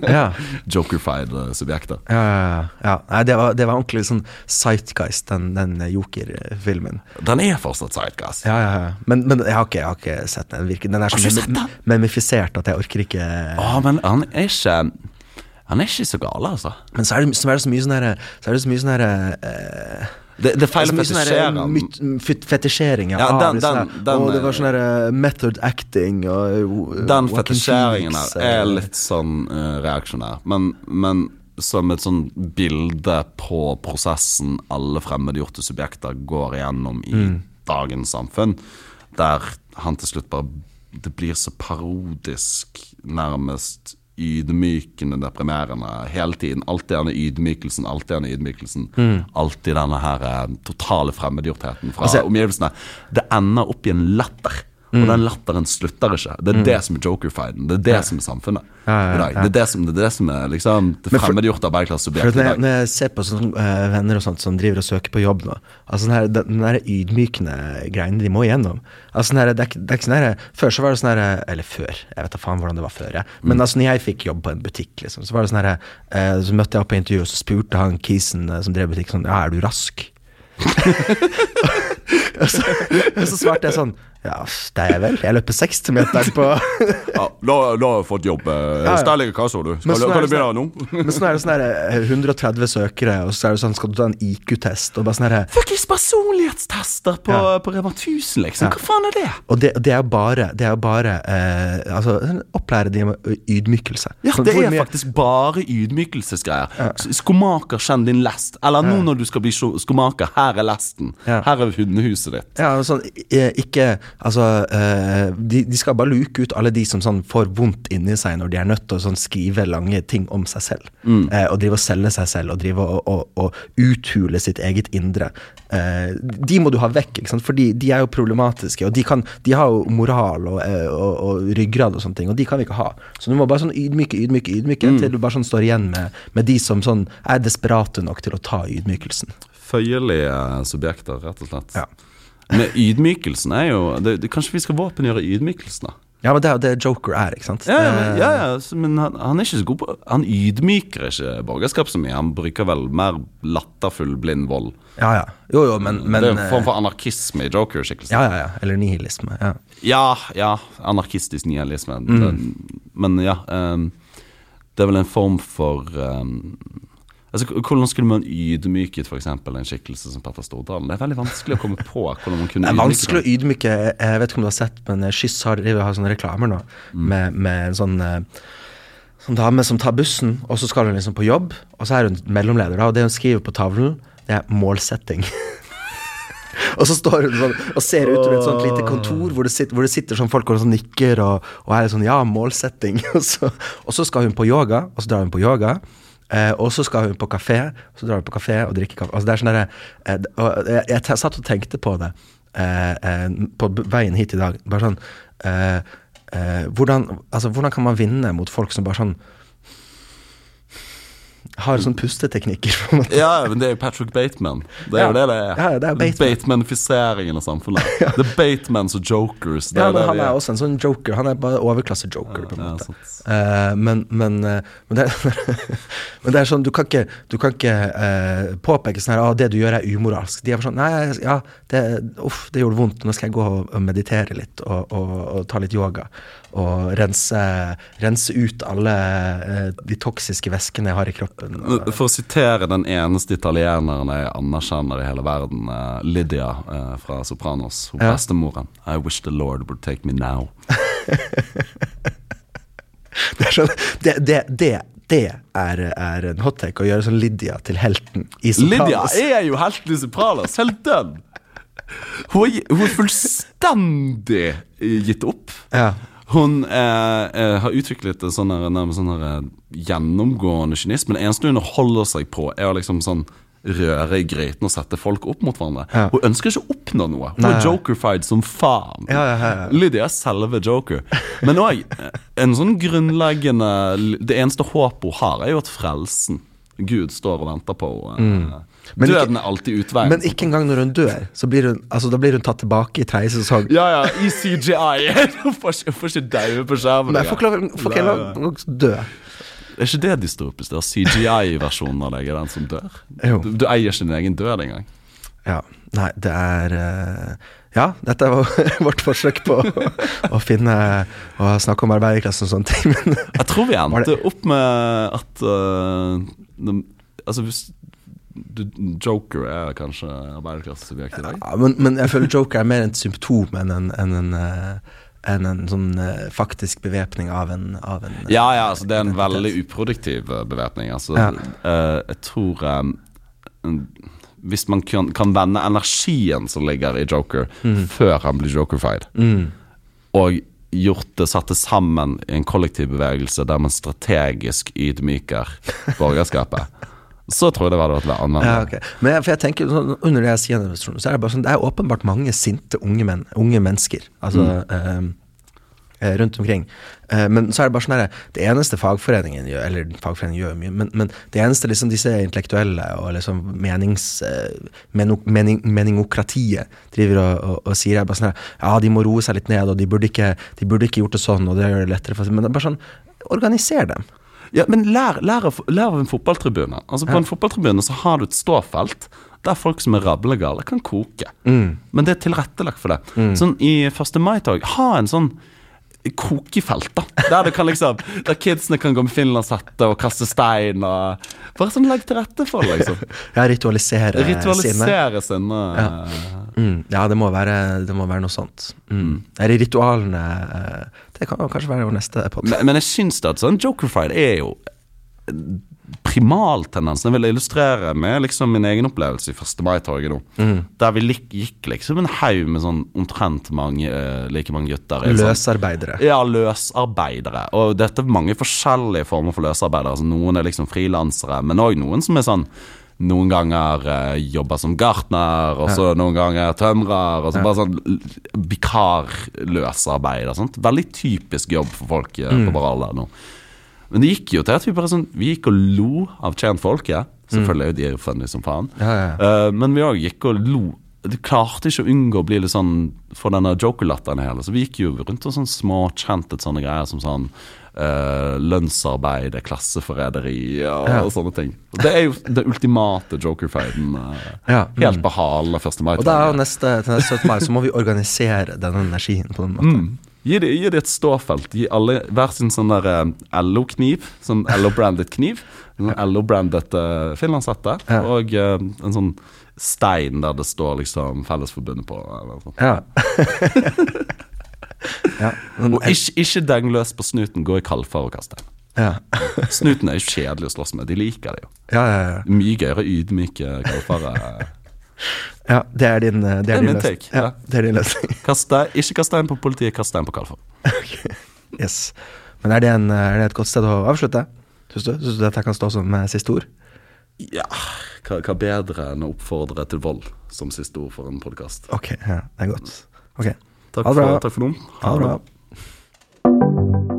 Speaker 2: Ja.
Speaker 1: Jokerfied subjekter.
Speaker 2: Ja, ja, ja. Nei, det var, det var ordentlig sånn Sightgeist, den, den Joker-filmen.
Speaker 1: Den er fortsatt sidegass.
Speaker 2: Ja, ja, ja. Men, men jeg, har ikke, jeg har ikke sett den. Den er så memifisert at jeg orker ikke
Speaker 1: Å, men han er ikke Han er ikke så gal, altså.
Speaker 2: Men så er det, så er det så mye sånn herre Så er det så mye sånn herre eh,
Speaker 1: Det, det er feil å
Speaker 2: sånn
Speaker 1: fetisjere
Speaker 2: Fetisjering ja,
Speaker 1: Ja, den- den- den,
Speaker 2: Og det var sånn herre method acting og eh,
Speaker 1: Den fetisjeringen her er litt sånn uh, reaksjonær. Men, men som et sånn bilde på prosessen alle fremmedgjorte subjekter går igjennom i
Speaker 2: Mm.
Speaker 1: dagens samfunn, der han til slutt bare Det blir så parodisk, nærmest ydmykende, deprimerende hele tiden. Alltid denne ydmykelsen, alltid denne ydmykelsen. Alltid denne her eh, totale fremmedgjortheten fra
Speaker 2: Mm. Altså-
Speaker 1: omgivelsene. Det ender opp i en latter. Og
Speaker 2: Mm.
Speaker 1: den latteren slutter ikke. Det er det som er joker-fighten. Det er det som er samfunnet
Speaker 2: Ja, ja,
Speaker 1: i dag.
Speaker 2: ja.
Speaker 1: Det er det som, det er, det som er liksom det fremmedgjorte
Speaker 2: når,
Speaker 1: i dag.
Speaker 2: når jeg ser på sånne uh, venner og sånt som driver og søker på jobb nå Altså den, her, den, der ydmykende greiene de må igjennom Altså her, det, er, ikke- sånn her Før så var det sånn her Eller før, jeg vet da faen hvordan det var før jeg. Men altså når jeg fikk jobb på en butikk liksom, Så var det sånn her uh, Så møtte jeg opp på intervju Og så spurte han kisen uh, som drev butikk sånn Ja, er du rask? og, så, og så svarte jeg sånn Ja, det er jeg vel Jeg løper 60-meteren på
Speaker 1: Ja, da, da har jeg fått jobb. Stærlig,
Speaker 2: ja.
Speaker 1: så kassa, du. Skal,
Speaker 2: sånn er
Speaker 1: kan du begynne nå?
Speaker 2: Men sånn er det sånn her eh, 130 søkere, og så er det sånn, skal du ta en IQ-test, og bare sånn herre
Speaker 1: Fuckings personlighetstester på,
Speaker 2: Ja.
Speaker 1: på Rema 1000, liksom. Hva faen er det?
Speaker 2: Og det, det er jo bare, det er bare eh, Altså, opplære de med ydmykelse.
Speaker 1: Ja,
Speaker 2: Sånn,
Speaker 1: det er faktisk bare ydmykelsesgreier. Skomaker, kjenn din lest. Eller nå når du skal bli skomaker, her er lesten.
Speaker 2: Ja.
Speaker 1: Her er hundehuset ditt.
Speaker 2: Ja, sånn, ikke Altså, eh, de, de skal bare luke ut alle de som sånn får vondt inni seg når de er nødt til å sånn skrive lange ting om seg selv.
Speaker 1: Mm.
Speaker 2: Eh, og drive og selge seg selv, og drive og, og, og uthule sitt eget indre. Eh, de må du ha vekk, ikke sant? fordi de er jo problematiske, og de, kan, de har jo moral og, eh, og, og ryggrad og sånne ting, og de kan vi ikke ha. Så du må bare sånn ydmyke, ydmyke, ydmyke,
Speaker 1: Mm.
Speaker 2: til du bare sånn står igjen med, med de som sånn er desperate nok til å ta ydmykelsen.
Speaker 1: Føyelige subjekter, rett og slett.
Speaker 2: Ja.
Speaker 1: Men ydmykelsen er jo det, det, Kanskje vi skal våpengjøre ydmykelsen, da?
Speaker 2: Ja, men det er jo det Joker er, ikke sant?
Speaker 1: Ja, ja, men,
Speaker 2: Eh,
Speaker 1: ja, ja men han, han er ikke så god på Han ydmyker ikke borgerskap så mye. Han bruker vel mer latterfull blind vold.
Speaker 2: Ja, ja. Jo, jo, men, men
Speaker 1: det er en form
Speaker 2: eh,
Speaker 1: for anarkisme i Joker-skikkelsen.
Speaker 2: Ja, ja, ja. Eller nihilisme. Ja.
Speaker 1: Ja, ja, anarkistisk nihilisme.
Speaker 2: Mm.
Speaker 1: Men ja Um, Det er vel en form for ehm, Altså, Hvordan skulle man ydmyket eksempel, en skikkelse som Petter Stordalen? Det er veldig vanskelig å komme på hvordan man kunne
Speaker 2: Det er
Speaker 1: ydmyke
Speaker 2: vanskelig å ydmyke Jeg vet ikke om du har sett, men Skyss har, har sånne reklamer nå
Speaker 1: Mm.
Speaker 2: med, med en sånn eh, sånn dame som tar bussen, og så skal hun liksom på jobb, og så er hun mellomleder, da, og det hun skriver på tavlen, det er målsetting. og så står hun sånn og ser utover et sånt lite kontor hvor det sitter, hvor det sitter sånn folk og sånn nikker og, og er sånn Ja, målsetting. og, så, og så skal hun på yoga, og så drar hun på yoga. Eh, og så skal hun på kafé, så drar hun på kafé og drikker kaffe. Altså det er sånn eh, og jeg, jeg, jeg satt og tenkte på det eh, eh, på veien hit i dag. Bare sånn eh, eh, hvordan, altså, hvordan kan man vinne mot folk som bare sånn har sånn pusteteknikker?
Speaker 1: Ja, men det er jo Patrick Bateman. Det er
Speaker 2: Ja.
Speaker 1: jo det det er.
Speaker 2: Ja, det er Bateman.
Speaker 1: Batemanifiseringen av samfunnet. Det er Batemans og jokers. Det
Speaker 2: Ja, men han er også en sånn joker. Han er bare overklasse-joker, på en måte. Eh, men, men, uh, men, det er, men det er sånn, du kan ikke, du kan ikke uh, påpeke sånn her ah, 'Det du gjør, er umoralsk'. De er sånn Nei, ja, det, uff, det gjorde vondt. Nå skal jeg gå og meditere litt og, og, og ta litt yoga. Og rense, rense ut alle eh, de toksiske væskene jeg har i kroppen.
Speaker 1: For å sitere den eneste italieneren jeg anerkjenner i hele verden, eh, Lydia eh, fra Sopranos, hun
Speaker 2: Ja.
Speaker 1: bestemoren. I wish the Lord would take me now.
Speaker 2: det er sånn Det, det, det, det er, er en hot take å gjøre sånn Lydia til helten i Sopranos.
Speaker 1: Lydia er jo helten i Sopranos, helt dønn! Hun er, hun er fullstendig gitt opp.
Speaker 2: Ja.
Speaker 1: Hun eh, eh, har utviklet en sånn sånn eh, gjennomgående kynisme. Det eneste hun holder seg på, er å liksom sånn røre i gryten og sette folk opp mot hverandre.
Speaker 2: Ja.
Speaker 1: Hun ønsker ikke å oppnå noe. Hun
Speaker 2: Nei.
Speaker 1: er jokerfied som faen.
Speaker 2: Ja, ja, ja, ja.
Speaker 1: Lydia er selve joker. Men òg en sånn grunnleggende Det eneste håpet hun har, er jo at frelsen Gud står og venter på henne.
Speaker 2: Mm. Men
Speaker 1: Døden er alltid utveien.
Speaker 2: Men ikke engang når hun dør, så blir hun, altså, da blir hun tatt tilbake i tredje sesong.
Speaker 1: Ja, ja, i CGI. Hun får ikke, daue på skjermen.
Speaker 2: Men får ikke
Speaker 1: Nei, nei.
Speaker 2: å dø.
Speaker 1: Er ikke det dystopisk? Det er CGI-versjonen av deg er den som dør. Du, du eier ikke din egen død engang.
Speaker 2: Ja. Nei, det er uh, Ja, dette var vårt forsøk på å, å finne Å snakke om arbeiderklassen og sånne ting, men
Speaker 1: Jeg tror vi endte opp med at uh, de, Altså hvis Joker er kanskje arbeiderklassesubjekt i dag?
Speaker 2: Ja, men, men jeg føler Joker er mer et symptom enn en, en, en, eh, enn en sånn eh, faktisk bevæpning av en, av en eh,
Speaker 1: Ja, ja, altså det er en veldig uproduktiv øh, bevæpning. Altså,
Speaker 2: Ja.
Speaker 1: uh, jeg tror um, Hvis man kan, kan vende energien som ligger i Joker, før han blir jokerfied,
Speaker 2: Mm.
Speaker 1: og gjort det, satt det sammen i en kollektiv bevegelse der man strategisk ydmyker borgerskapet, så tror jeg det hadde vært anvende.
Speaker 2: Ja, okay. Men jeg, for jeg tenker sånn, Under det jeg sier, så er det bare sånn Det er åpenbart mange sinte unge menn, unge mennesker altså, mm. eh, rundt omkring. Eh, men så er det bare sånn her Det eneste fagforeningen gjør, eller fagforeningen gjør mye, men, men det eneste liksom disse intellektuelle og liksom menings, eh, meno, mening, meningokratiet driver og, og, og sier, er bare sånn her Ja, de må roe seg litt ned, og de burde ikke, de burde ikke gjort det sånn, og det gjør det lettere for Men det er bare sånn Organiser dem.
Speaker 1: Ja, men lær, lær, lær av en fotballtribune. Altså På en fotballtribune så har du et ståfelt der folk som er rablegale, kan koke. Men det er tilrettelagt for det. Sånn I 1. mai-tog, ha en sånn kokefelt, da. Der liksom Der kidsene kan gå med finlandshette og kaste stein og Bare sånn legg til rette for det, liksom.
Speaker 2: Ja, ritualisere, sinnet.
Speaker 1: Ritualisere Ja.
Speaker 2: Mm, ja, det må, være, det må være noe sånt. Mm. Er det ritualene eh, Det kan kanskje være vår neste podkast.
Speaker 1: Men, men jeg syns at sånn Jokerfied er jo en primaltendens. Jeg vil illustrere med liksom min egen opplevelse i 1. mai-toget nå. Der vi gikk liksom en haug med sånn omtrent mange, eh, like mange gutter. Løsarbeidere. sånn-
Speaker 2: Løsarbeidere.
Speaker 1: Ja, løsarbeidere. Og dette er mange forskjellige former for løsarbeidere. Altså, noen er liksom frilansere, men òg noen som er sånn noen ganger uh, jobber som gartner, og så noen ganger tømrer. Og så bare sånn vikarløsarbeid. Veldig typisk jobb for folk eh, på vår alder nå. Men det gikk jo til at vi bare sånn Vi gikk og lo av tjentfolket. Selvfølgelig er jo de funny som faen.
Speaker 2: Ja, ja.
Speaker 1: Uh, men vi òg gikk og lo. Du klarte ikke å unngå å bli litt sånn få denne joker-latteren hele. Så vi gikk jo rundt og sånn småkjentet sånne greier som sånn uh, lønnsarbeid, klasseforræderi og,
Speaker 2: Ja.
Speaker 1: og sånne ting. Og det er jo det ultimate joker-feiden. Uh,
Speaker 2: Ja,
Speaker 1: Helt på halen av 1. mai.
Speaker 2: Og da er jo neste, til neste 17. mai så må vi organisere den energien på den måten.
Speaker 1: Mm. Gi det, gi det et ståfelt. Gi alle hver sin sånn der eh, LO-kniv. Sånn LO-brandet kniv. Sånn LO-brandet uh, finlandshette.
Speaker 2: Ja.
Speaker 1: Og uh, en sånn stein der det står liksom Fellesforbundet på. Eller sånt.
Speaker 2: Ja. ja.
Speaker 1: Og ikke, ikke deng løs på snuten, gå i kaldfar og kast den.
Speaker 2: Ja.
Speaker 1: Snuten er jo kjedelig å slåss med. De liker det jo.
Speaker 2: Ja, ja, ja.
Speaker 1: Mye gøyere ydmyke kalfare.
Speaker 2: Ja det er din, det
Speaker 1: er Det
Speaker 2: er din
Speaker 1: min
Speaker 2: løsning.
Speaker 1: take,
Speaker 2: Ja,
Speaker 1: ja.
Speaker 2: det er din løsning.
Speaker 1: Kast deg, ikke kast stein på politiet, kast stein på kalfar.
Speaker 2: Yes. Men er det, en, eh, er det et godt sted å avslutte? Syns du? Syns du dette kan stå som eh, siste ord?
Speaker 1: Ja, hva, hva bedre enn å oppfordre til vold som siste ord for en podkast?
Speaker 2: Ok, ja, det er godt. Ok,
Speaker 1: Takk,
Speaker 2: Ha det bra.
Speaker 1: for- takk for nå.
Speaker 2: ha det bra.